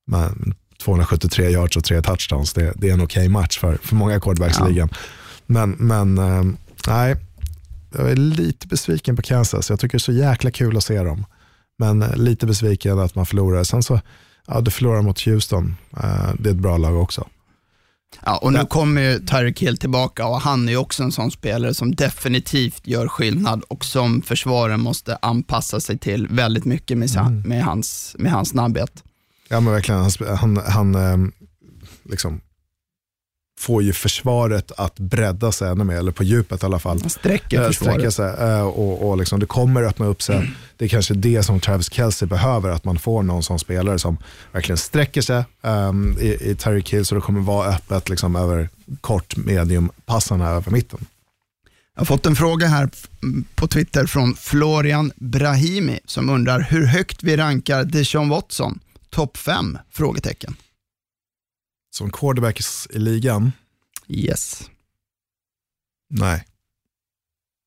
Men 273 yards och tre touchdowns, det, det är en okej okay match för, för många quarterbacks i ligan. Men, men um, nej, jag är lite besviken på Kansas. Jag tycker det är så jäkla kul att se dem. Men lite besviken att man förlorar. Sen så ja, du förlorar mot Houston. Uh, det är ett bra lag också. Ja, och nu kommer ju Tyreek Hill tillbaka och han är ju också en sån spelare som definitivt gör skillnad och som försvaren måste anpassa sig till väldigt mycket med, mm. med, hans, med hans snabbhet. Ja men verkligen, han, han, han ehm, liksom får ju försvaret att bredda sig ännu mer, eller på djupet i alla fall. Sträcker äh, sträcka sig, äh, och, och liksom, det kommer öppna upp sig. Mm. Det är kanske det som Travis Kelce behöver, att man får någon sån spelare som verkligen sträcker sig um, i, i Terry Kill så det kommer vara öppet liksom, över kort, medium, passarna över mitten. Jag har fått en fråga här på Twitter från Florian Brahimi som undrar hur högt vi rankar Deshaun Watson. Topp 5? Frågetecken som quarterbacks i ligan? Yes. Nej.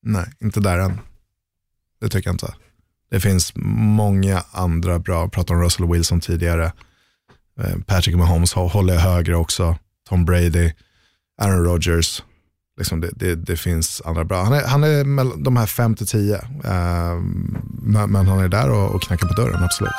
Nej, inte där än. Det tycker jag inte. Det finns många andra bra, jag pratade om Russell Wilson tidigare. Eh, Patrick Mahomes håller jag högre också. Tom Brady, Aaron Rodgers. Liksom det, det, det finns andra bra. Han är, han är mell- de här 5 till 10. Eh, men, men han är där och, och knackar på dörren, absolut.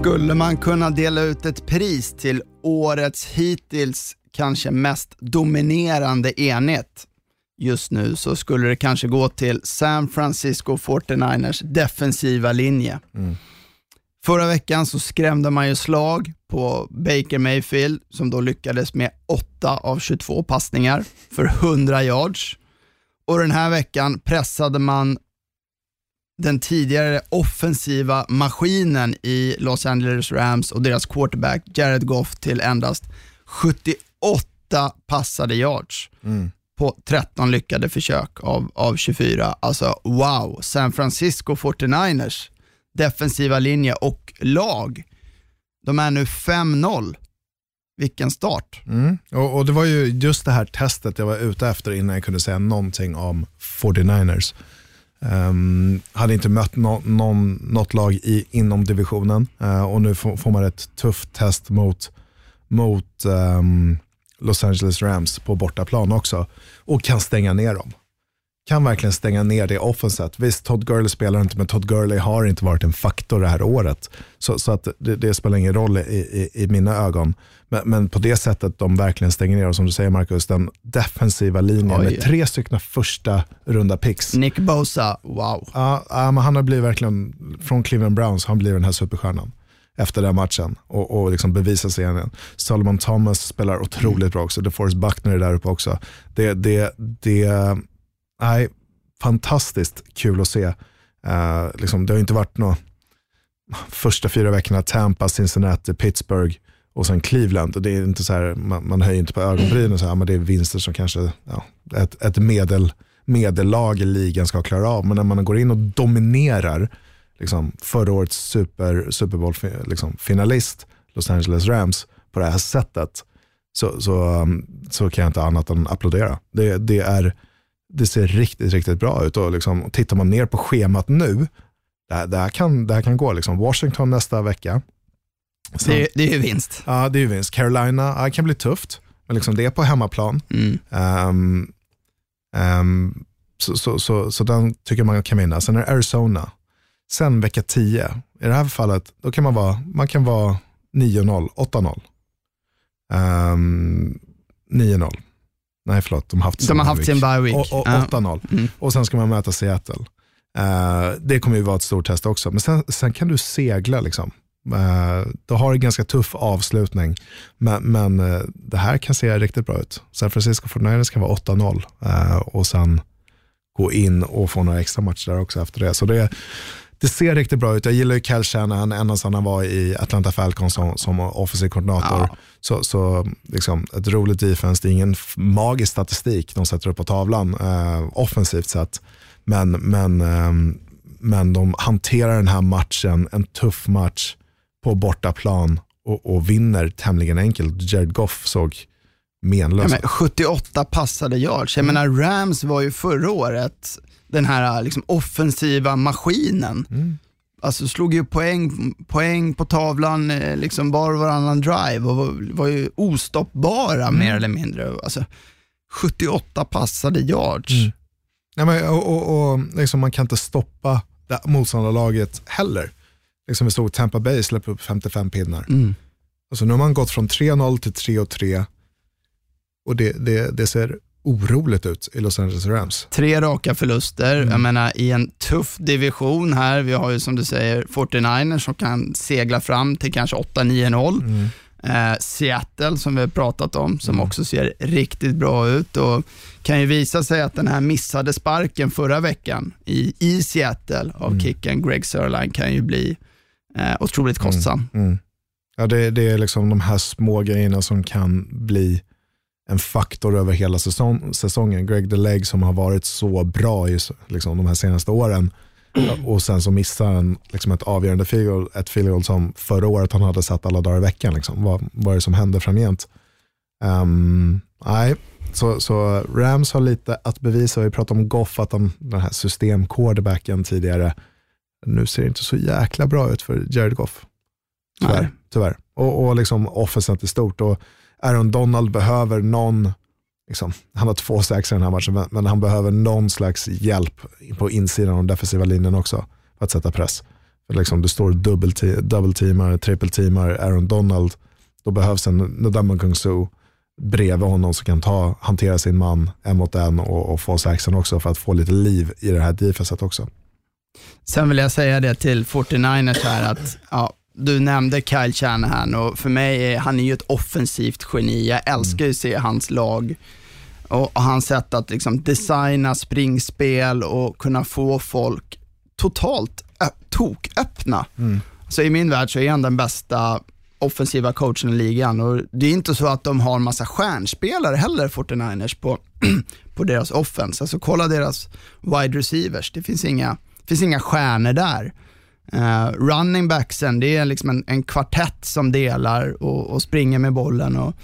Skulle man kunna dela ut ett pris till årets hittills kanske mest dominerande enhet just nu så skulle det kanske gå till San Francisco 49ers defensiva linje. Förra veckan så skrämde man ju slag på Baker Mayfield som då lyckades med 8 av 22 passningar för 100 yards. Och den här veckan pressade man den tidigare offensiva maskinen i Los Angeles Rams och deras quarterback Jared Goff till endast 78 passade yards på 13 lyckade försök av, av 24. Alltså wow, San Francisco 49ers defensiva linje och lag, de är nu 5-0. Vilken start. Mm. Och, och Det var ju just det här testet jag var ute efter innan jag kunde säga någonting om 49ers. Um, hade inte mött no, någon, något lag i, inom divisionen uh, och nu får, får man ett tufft test mot, mot um, Los Angeles Rams på bortaplan också och kan stänga ner dem. Kan verkligen stänga ner det offenset. Visst, Todd Gurley spelar inte, men Todd Gurley har inte varit en faktor det här året. Så, så att det, det spelar ingen roll i, i, i mina ögon. Men, men på det sättet de verkligen stänger ner, och som du säger Marcus, den defensiva linjen Oj. med tre stycken första runda picks. Nick Bosa, wow. Ja, men han har blivit verkligen, från Cleveland Browns, han blivit den här superstjärnan efter den matchen och, och liksom bevisa sig igen. Solomon Thomas spelar otroligt bra också. DeForest Buckner är där uppe också. Det, det, det nej, fantastiskt kul att se. Eh, liksom, det har inte varit några första fyra veckorna Tampa, Cincinnati, Pittsburgh och sen Cleveland. Och det är inte så här, man, man höjer inte på ögonbrynen, så här, men det är vinster som kanske ja, ett, ett medel, medellag i ligan ska klara av. Men när man går in och dominerar liksom, förra årets super, Super Bowl-finalist liksom, Los Angeles Rams på det här sättet så, så, um, så kan jag inte annat än applådera. Det, det, är, det ser riktigt, riktigt bra ut och liksom, tittar man ner på schemat nu, det här, det här, kan, det här kan gå. Liksom. Washington nästa vecka. Det, det är ju vinst. Ja, det är ju vinst. Carolina, ja, det kan bli tufft, men liksom det är på hemmaplan. Mm. Ehm, ehm, så, så, så, så den tycker man kan vinna. Sen är det Arizona. Sen vecka 10, i det här fallet, då kan man vara, man kan vara 9-0, 8-0. Ehm, 9-0. Nej förlåt, de har haft De har haft sin bye week. Och, och, Ja. 8-0. Mm. Och sen ska man möta Seattle. Eh, det kommer ju vara ett stort test också. Men sen, sen kan du segla. Liksom. Uh, du har en ganska tuff avslutning. Men, men eh, det här kan se riktigt bra ut. San Francisco 49ers kan vara 8-0 eh, och sen gå in och få några extra matcher där också efter det. Så det, det ser riktigt bra ut. Jag gillar ju Cal Shanahan ända sedan han var i Atlanta Falcons som, som offensiv koordinator. Ja. Så, så liksom, ett roligt defense, det är ingen magisk statistik de sätter upp på tavlan eh, offensivt sett. Men, men, ehm, men de hanterar den här matchen, en tuff match på bortaplan och, och vinner tämligen enkelt. Jared Goff såg menlös Ja, ut. men 78 passade yards. Jag menar Rams var ju förra året den här liksom, offensiva maskinen. Mm. Alltså slog ju poäng, poäng på tavlan eh, liksom var och varannan drive och var, var ju ostoppbara Mm. mer eller mindre. Alltså, 78 passade yards. Mm. Nej, men, och, och, och, liksom, man kan inte stoppa motståndarlaget heller. Liksom vi såg Tampa Bay släppa upp 55 pinnar. Mm. Alltså, nu har man gått från 3-0 till 3-3 och det, det, det ser oroligt ut i Los Angeles Rams. Tre raka förluster. Mm. Jag menar i en tuff division här. Vi har ju som du säger 49ers som kan segla fram till kanske 8-9-0. Mm. Eh, Seattle som vi har pratat om, som också ser riktigt bra ut och kan ju visa sig att den här missade sparken förra veckan i, i Seattle av Mm. kicken Greg Sörline kan ju bli eh, otroligt kostsam. Mm. Ja, det, det är liksom de här små grejerna som kan bli en faktor över hela säsong, säsongen. Greg DeLeg som har varit så bra i liksom, de här senaste åren och sen så missar han liksom ett avgörande field ett field som förra året han hade satt alla dagar i veckan. Liksom. Vad, vad är det som händer framgent? Um, nej, så, så Rams har lite att bevisa. Vi pratade om Goff, att de, den här system-quarterbacken tidigare. Nu ser det inte så jäkla bra ut för Jared Goff. Tyvärr. Nej. tyvärr. Och, och liksom offenset är stort. Och Aaron Donald behöver någon, liksom, han har två sacks i den här matchen, men, han behöver någon slags hjälp på insidan av defensiva linjen också för att sätta press. För liksom, det står dubbel- double-teamar, triple-teamar Aaron Donald, då behövs en Ndamukong Kung Su bredvid honom som kan ta, hantera sin man en mot en och, och få saxen också för att få lite liv i det här defenset också. Sen vill jag säga det till 49ers här att ja, du nämnde Kyle Shanahan och för mig är han är ju ett offensivt geni. Jag älskar ju att se hans lag och, och hans sätt att liksom designa springspel och kunna få folk totalt toköppna. Så i min värld så är han den bästa offensiva coachen i ligan och det är inte så att de har massa stjärnspelare heller, 49ers, på, på deras offense. Alltså kolla deras wide receivers, det finns inga, finns inga stjärnor där. Uh, running backsen, det är liksom en, en kvartett som delar och, och springer med bollen. Och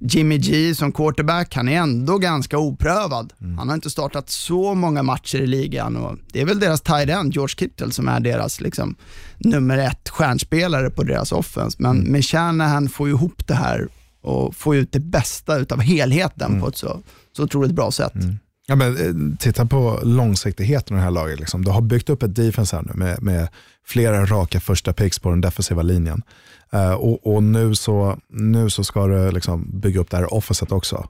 Jimmy G som quarterback, han är ändå ganska oprövad. Han har inte startat så många matcher i ligan och det är väl deras tight end, George Kittle, som är deras liksom, nummer ett stjärnspelare på deras offense. Men med Shanahan får ihop det här och får ut det bästa utav helheten på ett så, så otroligt bra sätt. Ja, men, eh, titta på långsiktigheten i det här laget. Liksom. Du har byggt upp ett defense här nu med, med flera raka första picks på den defensiva linjen. Uh, och, och nu, så, nu så ska du liksom bygga upp det här offenset också.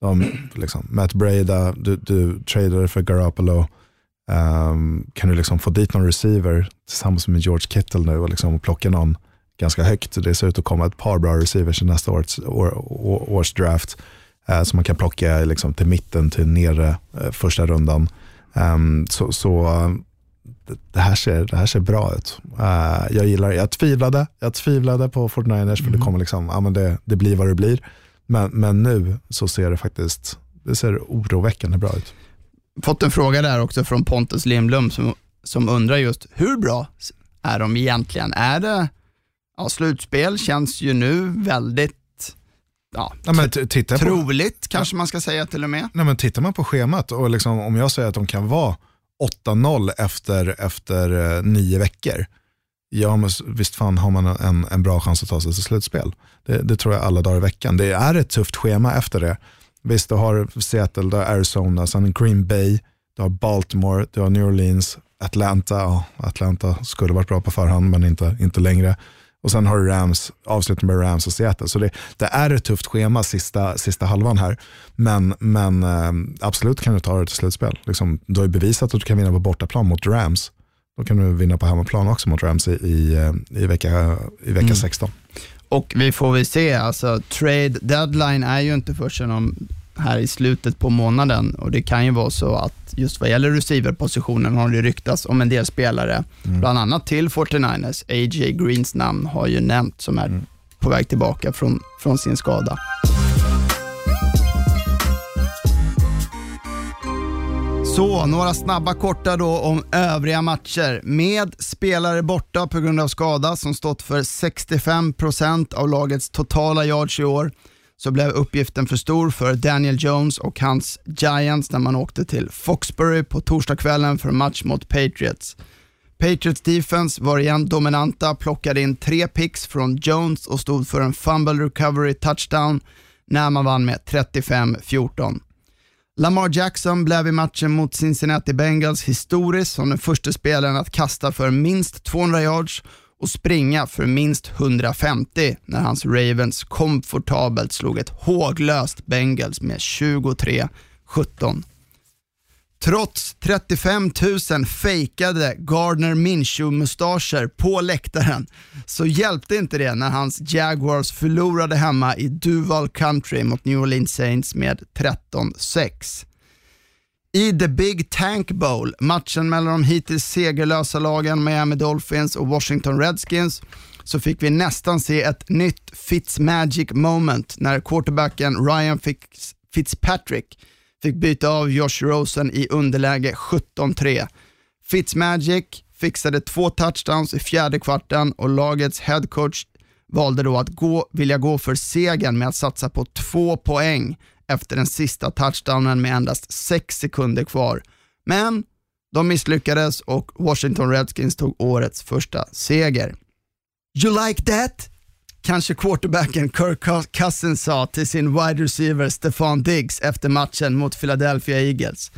De, liksom, Matt Breda, du, du tradade för Garoppolo. Um, kan du liksom få dit någon receiver tillsammans med George Kittle nu och liksom plocka någon ganska högt. Det ser ut att komma ett par bra receivers i nästa års, år, års draft som man kan plocka liksom, till mitten till nere eh, första rundan. Ehm, så så eh, det- här ser, det här ser bra ut. Eh, jag gillar Jag tvivlade, jag tvivlade på 49ers för det kommer liksom, ja, men det, det blir vad det blir. Men, men nu så ser det faktiskt det ser oroväckande bra ut. fått en fråga där också från Pontus Lindblom som, som undrar just hur bra är de egentligen? Är det, ja, slutspel känns ju nu väldigt ja, Ja, men titta på, troligt kanske man ska säga till och med. nej, men tittar man på schemat och liksom, om jag säger att de kan vara 8-0 efter, efter eh, nio veckor, ja men visst fan har man en, en bra chans att ta sig till slutspel. Det, det tror jag alla dagar i veckan. Det är ett tufft schema efter det. Visst, du har Seattle, du har Arizona, sen Green Bay, du har Baltimore, du har New Orleans, Atlanta. Ja, Atlanta skulle varit bra på förhand men inte, inte längre. Och sen har du Rams, avslutning med Rams och Seattle. Så det, det är ett tufft schema sista, sista halvan här. Men, men eh, absolut kan du ta det till slutspel. Liksom, du har ju bevisat att du kan vinna på bortaplan mot Rams. Då kan du vinna på hemmaplan också mot Rams i, i, eh, i vecka, i vecka 16. Och vi får väl se, alltså trade deadline är ju inte förrän om här i slutet på månaden och det kan ju vara så att just vad gäller receiverpositionen har det ryktats om en del spelare, bland annat till 49ers. A.J. Greens namn har ju nämnt som är på väg tillbaka från, från sin skada. Så, några snabba korta då om övriga matcher. Med spelare borta på grund av skada som stått för 65% av lagets totala yards i år så blev uppgiften för stor för Daniel Jones och hans Giants när man åkte till Foxbury på torsdagskvällen för en match mot Patriots. Patriots defense var igen dominanta, plockade in tre picks från Jones och stod för en fumble recovery touchdown när man vann med 35-14. Lamar Jackson blev i matchen mot Cincinnati Bengals historisk som den första spelaren att kasta för minst 200 yards och springa för minst 150 när hans Ravens komfortabelt slog ett håglöst Bengals med 23-17. Trots 35 000 fejkade Gardner Minshew-mustascher på läktaren så hjälpte inte det när hans Jaguars förlorade hemma i Duval Country mot New Orleans Saints med 13-6. I The Big Tank Bowl, matchen mellan de hittills segerlösa lagen Miami Dolphins och Washington Redskins, så fick vi nästan se ett nytt Fitzmagic moment när quarterbacken Ryan Fitzpatrick fick byta av Josh Rosen i underläge 17-3. Fitzmagic fixade två touchdowns i fjärde kvarten och lagets headcoach valde då att gå, vilja gå för segern med att satsa på två poäng efter den sista touchdownen med endast sex sekunder kvar. Men de misslyckades och Washington Redskins tog årets första seger. You like that? Kanske quarterbacken Kirk Cousins sa till sin wide receiver Stefan Diggs efter matchen mot Philadelphia Eagles.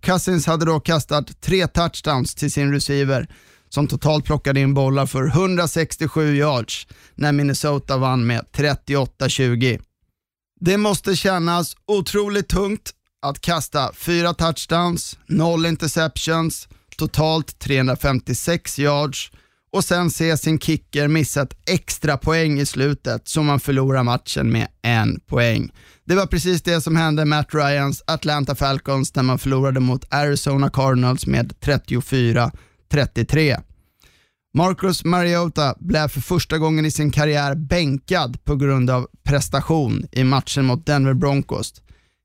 Cousins hade då kastat tre touchdowns till sin receiver som totalt plockade in bollar för 167 yards när Minnesota vann med 38-20. Det måste kännas otroligt tungt att kasta fyra touchdowns, noll interceptions, totalt 356 yards och sen se sin kicker missa ett extra poäng i slutet så man förlorar matchen med en poäng. Det var precis det som hände Matt Ryans Atlanta Falcons när man förlorade mot Arizona Cardinals med 34-33. Marcus Mariota blev för första gången i sin karriär bänkad på grund av prestation i matchen mot Denver Broncos.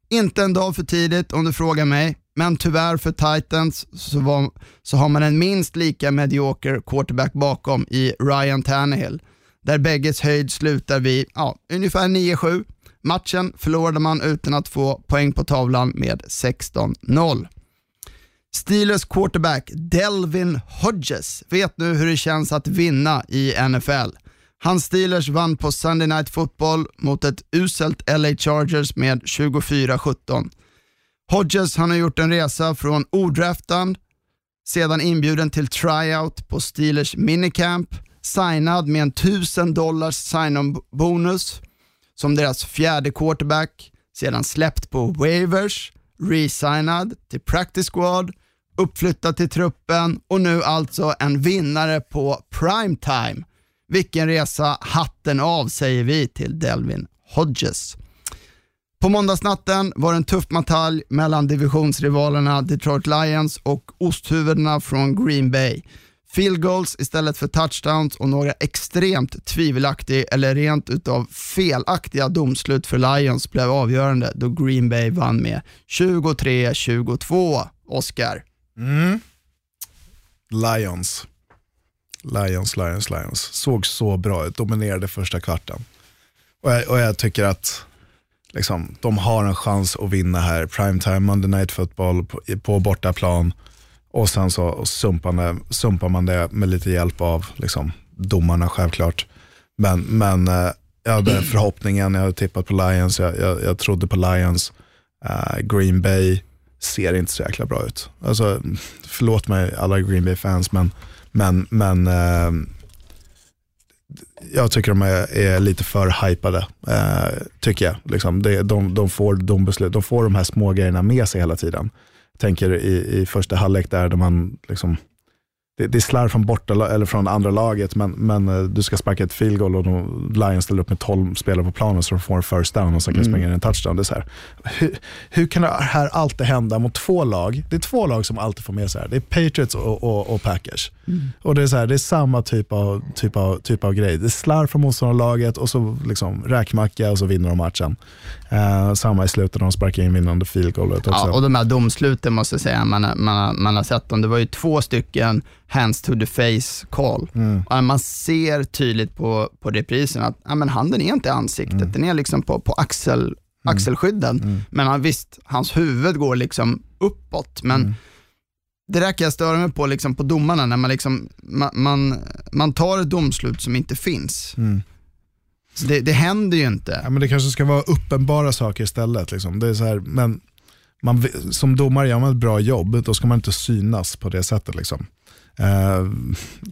Inte en dag för tidigt om du frågar mig, men tyvärr för Titans så, var, så har man en minst lika medioker quarterback bakom i Ryan Tannehill, där bägges höjd slutar vid ja, ungefär 9-7. Matchen förlorade man utan att få poäng på tavlan med 16-0. Steelers quarterback Delvin Hodges vet nu hur det känns att vinna i NFL. Hans Steelers vann på Sunday Night Football mot ett uselt LA Chargers med 24-17. Hodges han har gjort en resa från odraftad, sedan inbjuden till tryout på Steelers minicamp, signad med en 1000 dollars sign-on-bonus som deras fjärde quarterback, sedan släppt på waivers, resignad till practice squad, uppflyttad till truppen och nu alltså en vinnare på primetime. Vilken resa, hatten av säger vi till Delvin Hodges. På måndagsnatten var det en tuff batalj mellan divisionsrivalerna Detroit Lions och osthuvudena från Green Bay. Field goals istället för touchdowns och några extremt tvivelaktiga eller rent utav felaktiga domslut för Lions blev avgörande då Green Bay vann med 23-22. Oscar. Mm. Lions. Lions, Lions, Lions. Såg så bra ut, dominerade första kvarten. Och jag, och jag tycker att liksom, de har en chans att vinna här. Primetime, Monday Night Football på, på bortaplan. Och sen så sumpar, sumpar man det med lite hjälp av liksom, domarna självklart. Men, men eh, jag hade förhoppningen, jag hade tippat på Lions, jag, jag, jag trodde på Lions. Uh, Green Bay ser inte så jäkla bra ut. Alltså, förlåt mig alla Green Bay-fans, men, men, men eh, jag tycker de är, är lite för hypade. Eh, tycker jag. Liksom, det, de, de, får de, beslut, de får de här små grejerna med sig hela tiden. Jag tänker i, i första halvlek där, där man liksom, det, det är slarv från, borta, eller från andra laget, men, men uh, du ska sparka ett field goal och de, Lions ställer upp med 12 spelare på planen så de får en first down och sen kan mm. springa in en touchdown. Det är så här, hur, hur, kan det här alltid hända mot två lag? Det är två lag som alltid får med sig här. Det är Patriots och, och, och Packers. Mm. Och det är, så här, det är samma typ av, typ, av, typ av grej. Det är slarv från motståndarlaget och så liksom räkmacka och så vinner de matchen. Uh, samma i slutet när de sparkar in vinnande field också. Ja, och de här domsluten måste jag säga, man, man, man har sett dem. Det var ju två stycken hands to the face call. Mm. Man ser tydligt på, på reprisen att ja, men handen är inte i ansiktet, mm. den är liksom på, på axel, mm. axelskydden. Mm. Men han, visst, hans huvud går liksom uppåt, men mm. Det där kan jag störa mig på liksom på domarna, när man, liksom, man, man, man tar ett domslut som inte finns. Mm. Det, det händer ju inte. Ja, men det kanske ska vara uppenbara saker istället. Liksom. Det är så här, men man, som domare gör man ett bra jobb, då ska man inte synas på det sättet. Liksom. Eh,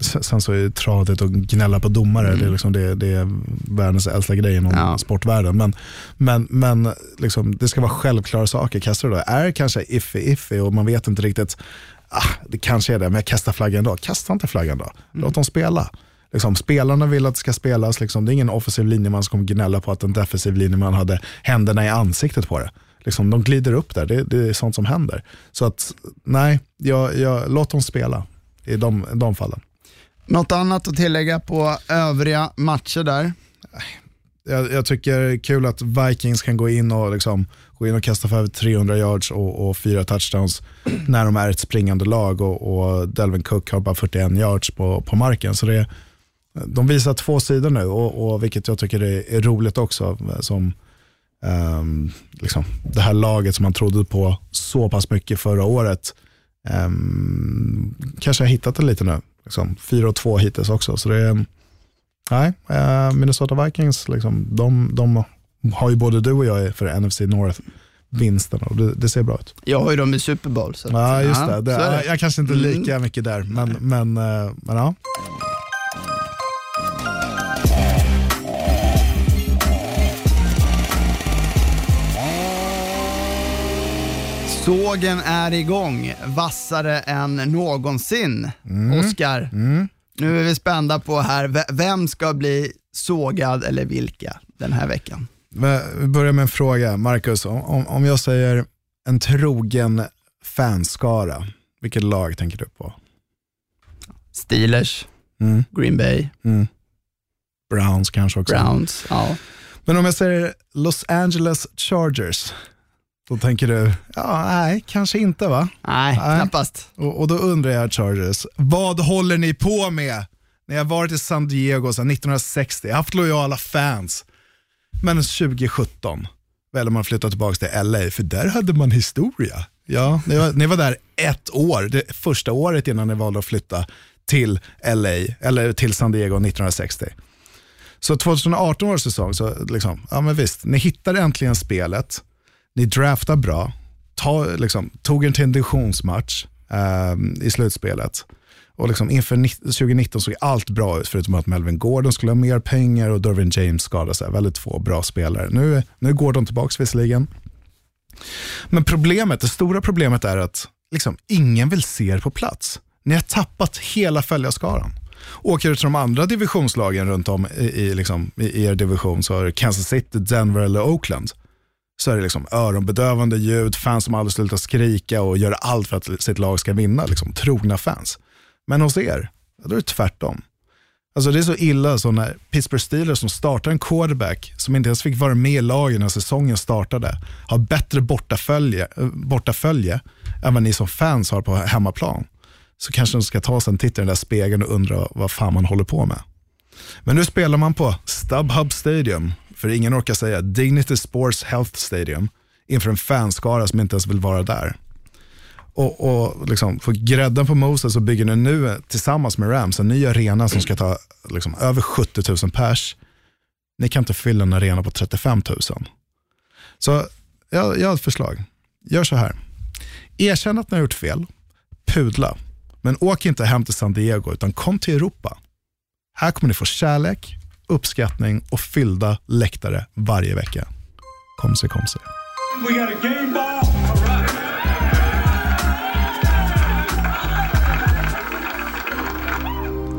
sen så är det tradigt att gnälla på domare, mm. det, är liksom det, det, är världens äldsta grej inom ja. sportvärlden. Men, men, men liksom, det ska vara självklara saker. Då är kanske iffy-iffy och man vet inte riktigt, ah, det kanske är det, men jag kastar flaggan då. Kasta inte flaggan då, låt mm. dem spela. Liksom, spelarna vill att det ska spelas, liksom, det är ingen offensiv linjeman som kommer gnälla på att en defensiv linjeman hade händerna i ansiktet på det. Liksom, de glider upp där, det, det är sånt som händer. Så att nej, jag, jag, låt dem spela i de, de fallen. Något annat att tillägga på övriga matcher där? Jag, jag tycker det är kul att Vikings kan gå in och, liksom, gå in och kasta för över 300 yards och, och fyra touchdowns när de är ett springande lag och, och Delvin Cook har bara 41 yards på, på marken. Så det, de visar två sidor nu, och, och vilket jag tycker är, är roligt också. Som um, liksom, Det här laget som man trodde på så pass mycket förra året, um, kanske har hittat det lite nu. Liksom, 4-2 hittills också. Så det är, nej, eh, Minnesota Vikings, liksom, de, de har ju både du och jag för NFC North-vinsten och det, det ser bra ut. Jag har ju dem i Super Bowl. Så Ja, just det. det är jag, kanske inte Mm. lika mycket där, men, men, eh, men ja. Sågen är igång, vassare än någonsin. Oscar, nu är vi spända på här, vem ska bli sågad eller vilka den här veckan? Vi börjar med en fråga. Marcus, om, om- jag säger en trogen fanskara, vilket lag tänker du på? Steelers, Mm. Green Bay, Browns kanske också. Browns. Ja. Men om jag säger Los Angeles Chargers, då tänker du, ja, nej, kanske inte va? Nej, Nej. knappast. Och, och då undrar jag Chargers, vad håller ni på med? Ni har varit i San Diego sedan 1960, haft lojala fans. Men 2017 väljer man att flytta tillbaka till LA, för där hade man historia. Ja, ni var, ni var där ett år, det första året innan ni valde att flytta till LA, eller till San Diego 1960. Så 2018 års säsong, så liksom, ja men visst, ni hittar äntligen spelet, ni draftar bra, ta, liksom, tog en till en divisionsmatch ehm, i slutspelet. Och liksom inför 2019 såg allt bra ut förutom att Melvin Gordon skulle ha mer pengar och Dervin James skadade sig. Väldigt få bra spelare. Nu, nu är Gordon tillbaka visserligen. Men problemet, det stora problemet är att liksom, ingen vill se er på plats. Ni har tappat hela följarskaran. Åker du till de andra divisionslagen runt om i, i, liksom, i, er division så är det Kansas City, Denver eller Oakland så är det liksom öronbedövande ljud, fans som aldrig slutar skrika och gör allt för att sitt lag ska vinna. Liksom, trogna fans. Men hos er, då är det tvärtom. Alltså det är så illa så när Pittsburgh Steelers som startar en quarterback som inte ens fick vara med i lagen när säsongen startade, har bättre bortafölje, eh, bortafölje än vad ni som fans har på hemmaplan. Så kanske de ska ta sig en titt i den där spegeln och undra vad fan man håller på med. Men nu spelar man på StubHub Stadium, för ingen orkar säga Dignity Sports Health Stadium, inför en fanskara som inte ens vill vara där. Och, och liksom, för grädden på moset så bygger ni nu tillsammans med Rams en ny arena som ska ta liksom, över 70 000 pers. Ni kan inte fylla en arena på 35 000. Så jag, jag har ett förslag. Gör så här. Erkänn att ni har gjort fel. Pudla. Men åk inte hem till San Diego utan kom till Europa. Här kommer ni få kärlek, uppskattning och fyllda läktare varje vecka. Kom se, kom se.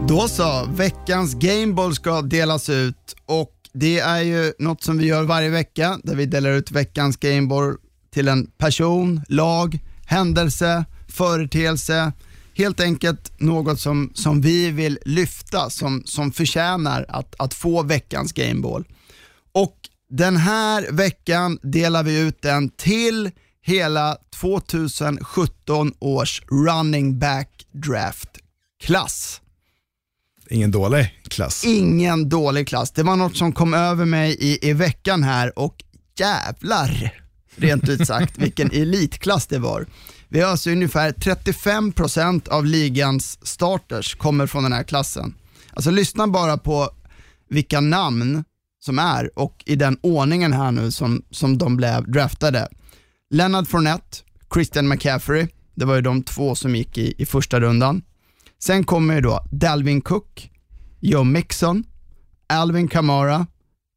Då så, veckans Gameball ska delas ut och det är ju något som vi gör varje vecka där vi delar ut veckans Gameball till en person, lag, händelse, företeelse. Helt enkelt något som, som vi vill lyfta, som, som förtjänar att, att få veckans Gameball. Och den här veckan delar vi ut den till hela 2017 års running back draft klass. Ingen dålig klass. Ingen dålig klass. Det var något som kom över mig i, i veckan här och jävlar, rent ut sagt, vilken elitklass det var. Vi har alltså ungefär 35% av ligans starters kommer från den här klassen. Alltså lyssna bara på vilka namn som är och i den ordningen här nu som, som de blev draftade. Leonard Fournette, Christian McCaffrey, det var ju de två som gick i, i första rundan. Sen kommer ju då Dalvin Cook, Joe Mixon, Alvin Kamara,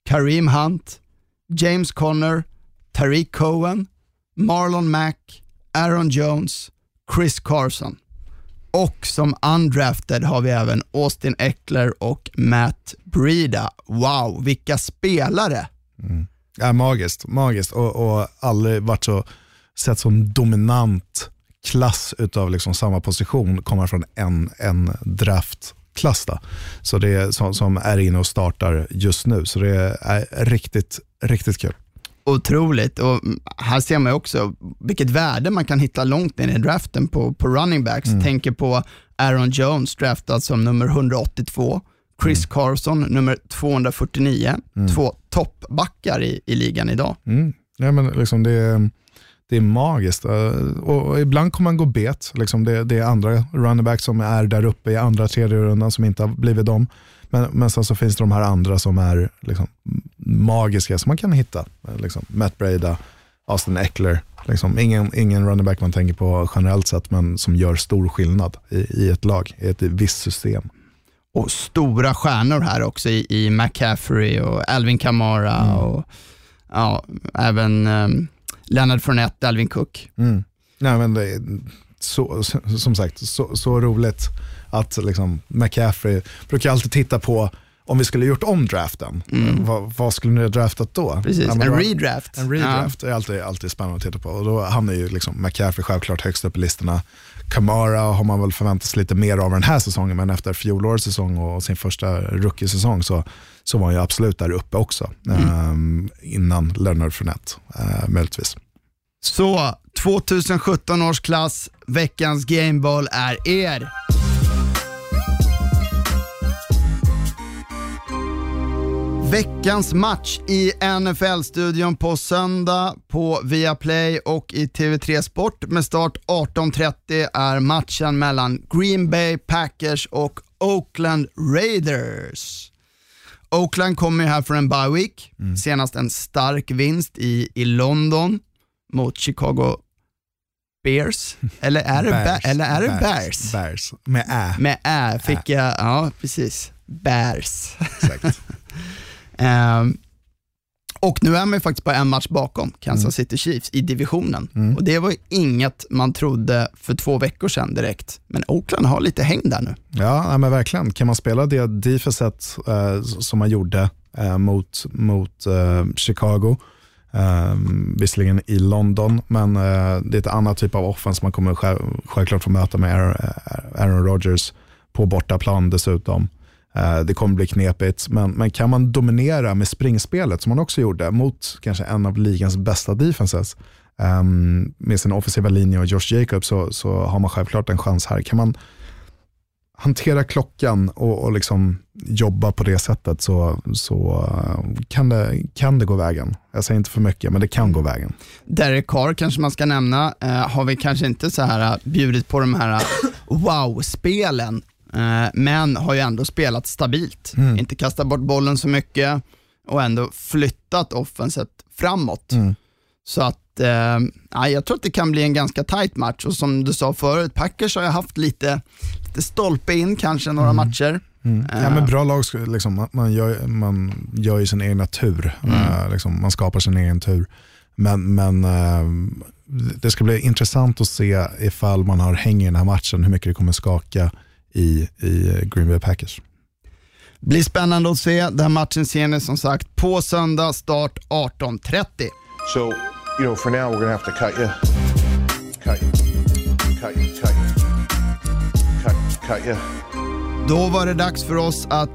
Kareem Hunt, James Conner, Tariq Cohen, Marlon Mack, Aaron Jones, Chris Carson. Och som undrafted har vi även Austin Eckler och Matt Breida. Wow, vilka spelare! Mm. Ja, magiskt, magiskt och, och aldrig varit så, sett som dominant klass utav liksom samma position komma från en, en draftklass. Då. Så det är som, som är inne och startar just nu. Så det är riktigt, riktigt kul. Otroligt och här ser man också vilket värde man kan hitta långt ner i draften på, på running backs. Tänker på Aaron Jones draftad som nummer 182, Chris Carson, nummer 249. Två toppbackar i, i ligan idag. Mm. Ja, men liksom det, är, det är magiskt. Eh, Och, ibland kommer man gå bet. Liksom det, det är andra running backs som är där uppe i andra, tredje rundan som inte har blivit dem. Men, men sen så finns det de här andra som är liksom magiska som man kan hitta. Eh, Liksom Matt Breda, Austin Eckler. Liksom ingen, ingen running back man tänker på generellt sett men som gör stor skillnad i, i ett lag, i ett visst system. Och stora stjärnor här också i, i McCaffrey och Alvin Kamara och ja, även um, Leonard Fournette, Alvin Cook. Mm. Nej, men det är så, som sagt, så, så roligt att liksom McCaffrey brukar alltid titta på om vi skulle gjort om draften, vad, vad skulle ni ha draftat då? Mm. Precis, Ja, en redraft. En redraft är alltid, alltid spännande att titta på och då hamnar ju liksom McCaffrey självklart högst upp i listorna. Kamara har man väl förväntat sig lite mer av den här säsongen, men efter fjolårets säsong och sin första rookie-säsong så, så var han ju absolut där uppe också. Mm. Ehm, innan Leonard Fournette, uh, möjligtvis. Så 2017 års klass, veckans Gameball är er. Veckans match i NFL-studion på söndag på Viaplay och i TV3 Sport med start 18.30 är matchen mellan Green Bay Packers och Oakland Raiders. Oakland kommer ju här från en bye week, senast en stark vinst i, i London mot Chicago Bears. Eller är det Bears? Eller är det Bears? Bears, med ä. Med ä fick jag, ja precis. Bears. Exakt. Ehm, och nu är man ju faktiskt bara en match bakom Kansas Mm. City Chiefs i divisionen. Och det var ju inget man trodde för två veckor sedan direkt. Men Oakland har lite häng där nu. Ja, men verkligen. Kan man spela det defenset eh, som man gjorde eh, mot, mot eh, Chicago, eh, visserligen i London, men eh, det är ett annat typ av offense man kommer själv, självklart få möta med Aaron, Aaron Rodgers på bortaplan dessutom. Eh, det kommer bli knepigt, men, men kan man dominera med springspelet som man också gjorde mot kanske en av ligans bästa defenses um, med sin offensiva linje och Josh Jacobs så, så har man självklart en chans här. Kan man hantera klockan och, och liksom jobba på det sättet så, så eh, kan, det, kan det gå vägen. Jag säger inte för mycket, men det kan gå vägen. Derek Carr kanske man ska nämna, eh, har vi kanske inte så här eh, bjudit på de här wow-spelen, men har ju ändå spelat stabilt. Inte kastat bort bollen så mycket och ändå flyttat offenset framåt. Så att, eh, ja, jag tror att det kan bli en ganska tight match och som du sa förut, Packers har ju haft lite, lite stolpe in kanske några matcher. Ja, men bra lag, liksom, man, gör, man gör ju sin egna tur. Eh, liksom, man skapar sin egen tur. Men, men eh, det ska bli intressant att se ifall man har häng i den här matchen, hur mycket det kommer skaka i, i Green Bay Packers. Blir spännande att se. Den här matchen ser ni som sagt på söndag, start 18.30. So, you know, for now we're gonna have to cut you. Cut you. Cut you. Cut you. Cut, cut you. Då var det dags för oss att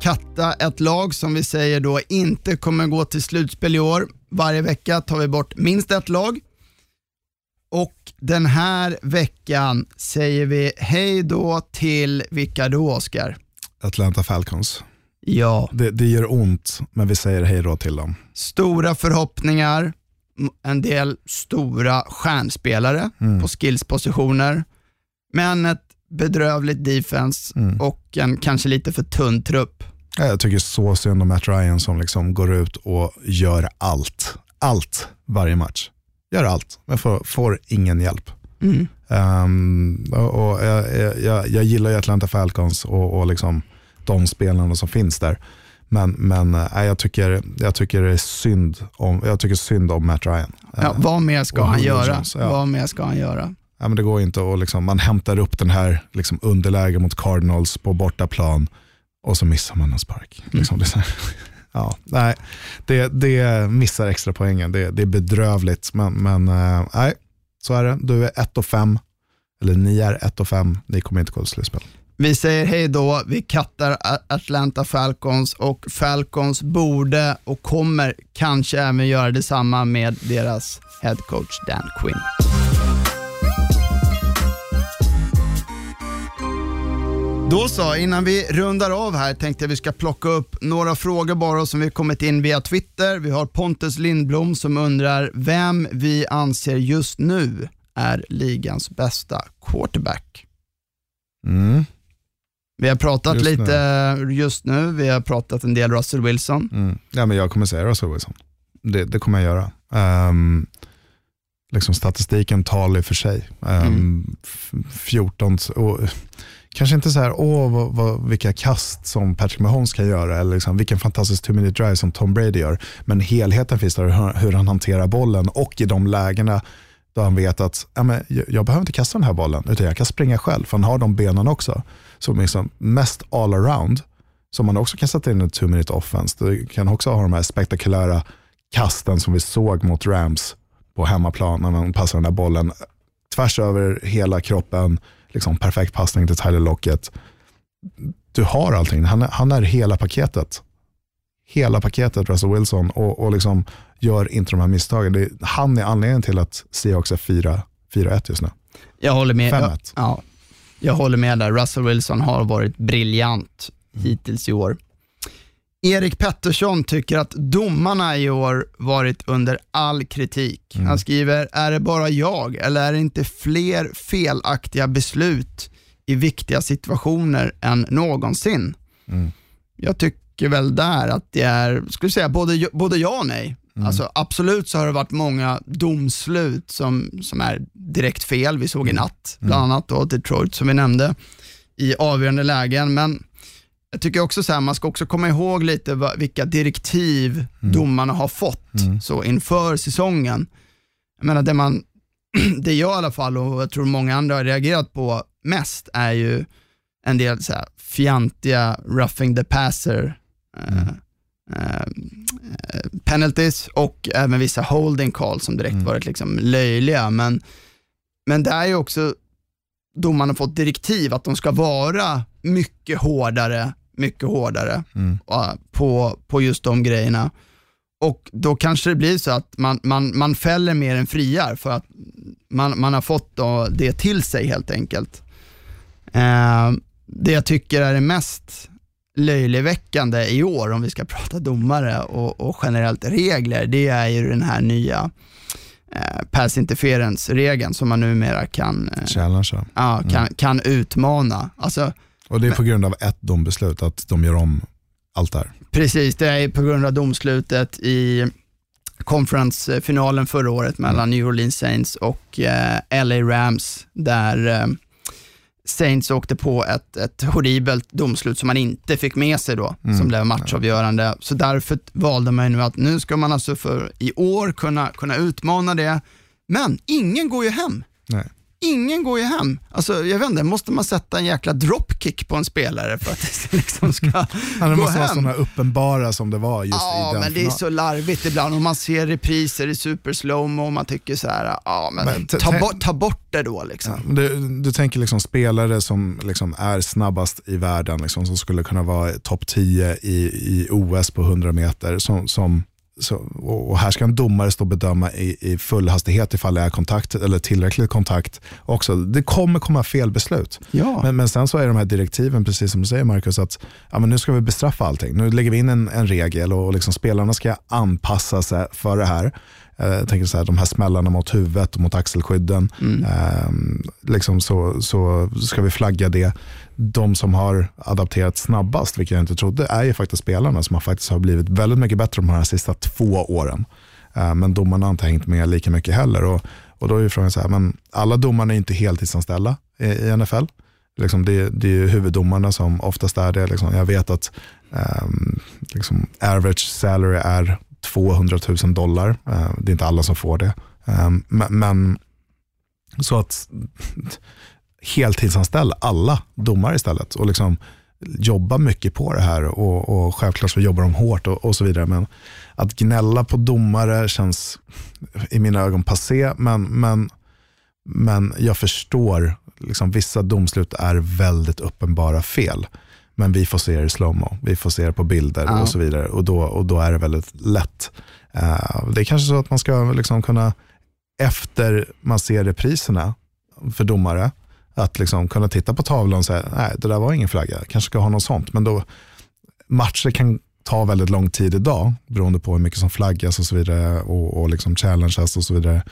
katta ett lag som vi säger då inte kommer gå till slutspel i år. Varje vecka tar vi bort minst ett lag. Och den här veckan säger vi hej då till vilka då Oskar? Atlanta Falcons. Ja, Det, det gör ont, men vi säger hej då till dem. stora förhoppningar, en del stora stjärnspelare på skillspositioner, men ett bedrövligt defense och en kanske lite för tunn trupp. Ja, Jag tycker så synd om Matt Ryan som liksom går ut och gör allt. Allt varje match. Gör allt, men får, får ingen hjälp. Ehm, och, och jag, jag- jag, gillar ju Atlanta Falcons och, och liksom de spelarna som finns där. Men, men äh, jag, tycker, jag tycker det är synd om, jag tycker synd om Matt Ryan. Ja, Eh, vad mer ska och han göra? Jones, ja. Vad mer ska han göra? Ja, men det går inte att liksom, man hämtar upp den här liksom, underläge mot Cardinals på bortaplan och så missar man en spark. Liksom, det, ja, nej, det, det missar extra poängen. Det, det är bedrövligt, men, men eh, nej, så är det. Du är 1 och 5, eller ni är 1 och 5, ni kommer inte gå till slutspel. Vi säger hej då, vi kattar Atlanta Falcons och Falcons borde och kommer kanske även göra detsamma med deras head coach Dan Quinn. Då så, innan vi rundar av här tänkte jag vi ska plocka upp några frågor bara som vi kommit in via Twitter. Vi har Pontus Lindblom som undrar vem vi anser just nu är ligans bästa quarterback. Mm. Vi har pratat Just lite just nu, vi har pratat en del Russell Wilson. Mm. Ja, men jag kommer säga Russell Wilson. Det, det kommer jag göra. Ehm, liksom statistiken talar för sig. Ehm, Mm. f- 14, och, kanske inte så här, åh vad, vad, vilka kast som Patrick Mahomes kan göra, eller liksom, vilken fantastisk two minute drive som Tom Brady gör. Men helheten finns där, hur, hur han hanterar bollen och i de lägena då han vet att ja, men, jag, behöver inte kasta den här bollen, utan jag kan springa själv, för han har de benen också. Så liksom, mest all around, som man också kan sätta in en two minute offense. Du kan också ha de här spektakulära kasten som vi såg mot Rams på hemmaplan när man passar den där bollen tvärs över hela kroppen, liksom perfekt passning till Tyler Lockett. Du har allting, han är, han är hela paketet. Hela paketet Russell Wilson och, och liksom gör inte de här misstagen. Det, han är anledningen till att Seahawks är 4 4-1 just nu. Jag håller med. 5-1. Ja, ja, jag håller med där. Russell Wilson har varit briljant hittills i år. Erik Pettersson tycker att domarna i år varit under all kritik. Han skriver, är det bara jag eller är det inte fler felaktiga beslut i viktiga situationer än någonsin? Jag tycker väl där att det är, skulle säga både, både ja och nej. Alltså, absolut så har det varit många domslut som, som är direkt fel. Vi såg i natt, bland annat då, Detroit som vi nämnde, i avgörande lägen. Men jag tycker också så här, man ska också komma ihåg lite vad, vilka direktiv domarna har fått så inför säsongen. Jag menar, det, man, det jag i alla fall och jag tror många andra har reagerat på mest är ju en del så här fjantiga roughing the passer eh, eh, eh, penalties och även vissa holding calls som direkt varit liksom löjliga. Men, men det är ju också domarna fått direktiv att de ska vara mycket hårdare, mycket hårdare eh, på, på just de grejerna. Och då kanske det blir så att man, man, man fäller mer än friar för att man, man har fått då det till sig helt enkelt. Eh, det jag tycker är det mest löjligväckande i år, om vi ska prata domare och, och generellt regler, det är ju den här nya eh, pass interference-regeln som man numera kan, eh, ja, kan, kan utmana. Alltså, Och det är på grund av ett dombeslut, att de gör om allt där. Precis, det är på grund av domslutet i conference-finalen förra året mellan New Orleans Saints och eh, LA Rams, där eh, Saints åkte på ett, ett horribelt domslut som man inte fick med sig då, som blev matchavgörande. Så därför valde man ju nu att nu ska man alltså för i år kunna, kunna utmana det. Men ingen går ju hem. Nej. Ingen går ju hem. Alltså, jag vet inte, måste man sätta en jäkla dropkick på en spelare för att det liksom ska Ja, det gå måste vara hem? sådana uppenbara som det var just Ja, i den men det är så larvigt ibland och man ser repriser i super slowmo och man tycker så här, ja men, Men ta, bort, ta bort det då liksom. Du, du tänker liksom spelare som liksom är snabbast i världen, liksom, som skulle kunna vara topp 10 i, i OS på 100 meter. Som, som, så, och här ska en domare stå och bedöma i, i full hastighet ifall det är kontakt eller tillräcklig kontakt. Också. Det kommer komma fel beslut. Ja. Men, men sen så är de här direktiven, precis som du säger Marcus, att ja, men nu ska vi bestraffa allting. Nu lägger vi in en, en regel och liksom spelarna ska anpassa sig för det här. Eh, Jag tänker så här, de här smällarna mot huvudet och mot axelskydden. Eh, liksom så, så ska vi flagga det. De som har adapterat snabbast, vilket jag inte trodde, är ju faktiskt spelarna som har faktiskt har blivit väldigt mycket bättre de här sista två åren. Eh, men domarna har inte hängt med lika mycket heller. Och, och då är ju frågan så här, men alla domarna är inte heltidsanställda i, i NFL. Liksom det, det är ju huvuddomarna som oftast är det. Liksom jag vet att ehm, liksom average salary är 200 000 dollar. Eh, det är inte alla som får det. Ehm, men, men så att heltidsanställa alla domare istället och liksom jobba mycket på det här och, och självklart så jobbar de hårt och, och så vidare. Men att gnälla på domare känns i mina ögon passé, men, men, men jag förstår, liksom, vissa domslut är väldigt uppenbara fel. Men vi får se det i slowmo, vi får se det på bilder Ja. och så vidare. Och då, och då är det väldigt lätt. Eh, det är kanske så att man ska liksom kunna, efter man ser repriserna för domare, att liksom kunna titta på tavlan och säga, nej det där var ingen flagga, kanske ska ha något sånt. Men då, matcher kan ta väldigt lång tid idag, beroende på hur mycket som flaggas och så vidare och, och liksom challenges och så vidare.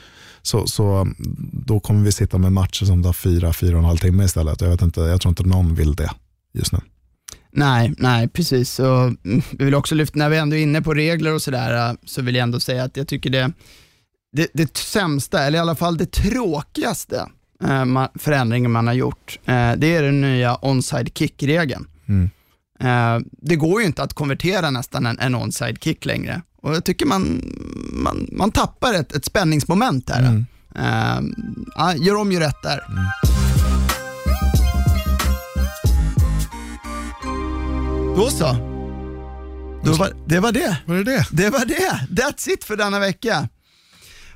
Så, så då kommer vi sitta med matcher som tar fyra, fyra och en halv timme istället. Jag, vet inte, jag tror inte någon vill det just nu. Nej, nej precis. Och, mm, vi vill också lyfta, när vi ändå är inne på regler och sådär, äh, så vill jag ändå säga att jag tycker det, det, det sämsta, eller i alla fall det tråkigaste förändringen man har gjort, eh, det är den nya onside kick-regeln. Mm. Eh, det går ju inte att konvertera nästan en, en onside kick längre. Och jag tycker man, man, man tappar ett, ett spänningsmoment här. Mm. Eh, ja, gör om, gör rätt där. Då så. Då var, det var det. Var det det? Det var det. That's it för denna vecka.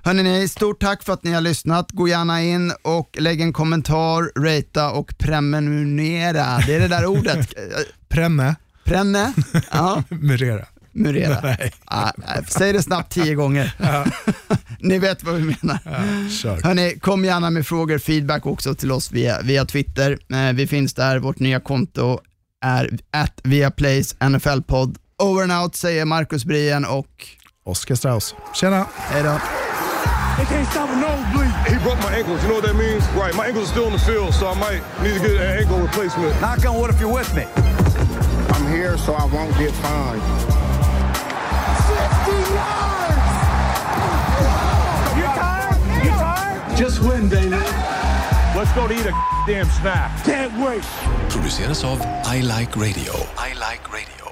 Hörrni, stort tack för att ni har lyssnat. Gå gärna in och lägg en kommentar, ratea och prenumerera. Det är det där ordet. Prenne, Prenne, ja, Murera. murera. Nej. Ah, säg det snabbt tio gånger. ni vet vad vi menar. Kör. Hörni, kom gärna med frågor, feedback också till oss via, via Twitter. Eh, vi finns där, vårt nya konto är at viaplays NFL-podd. Over and out säger Marcus Brien och Oskar Strauss. Tjena! hej då. They can't stop a nosebleed. He broke my ankles. You know what that means? Right. My ankles are still in the field, so I might need to get an ankle replacement. Knock on wood if you're with me. I'm here so I won't get fined. You tired? You tired? Just win, baby. Let's go to eat a damn snack. Can't wait. produceras av I Like Radio. I Like Radio.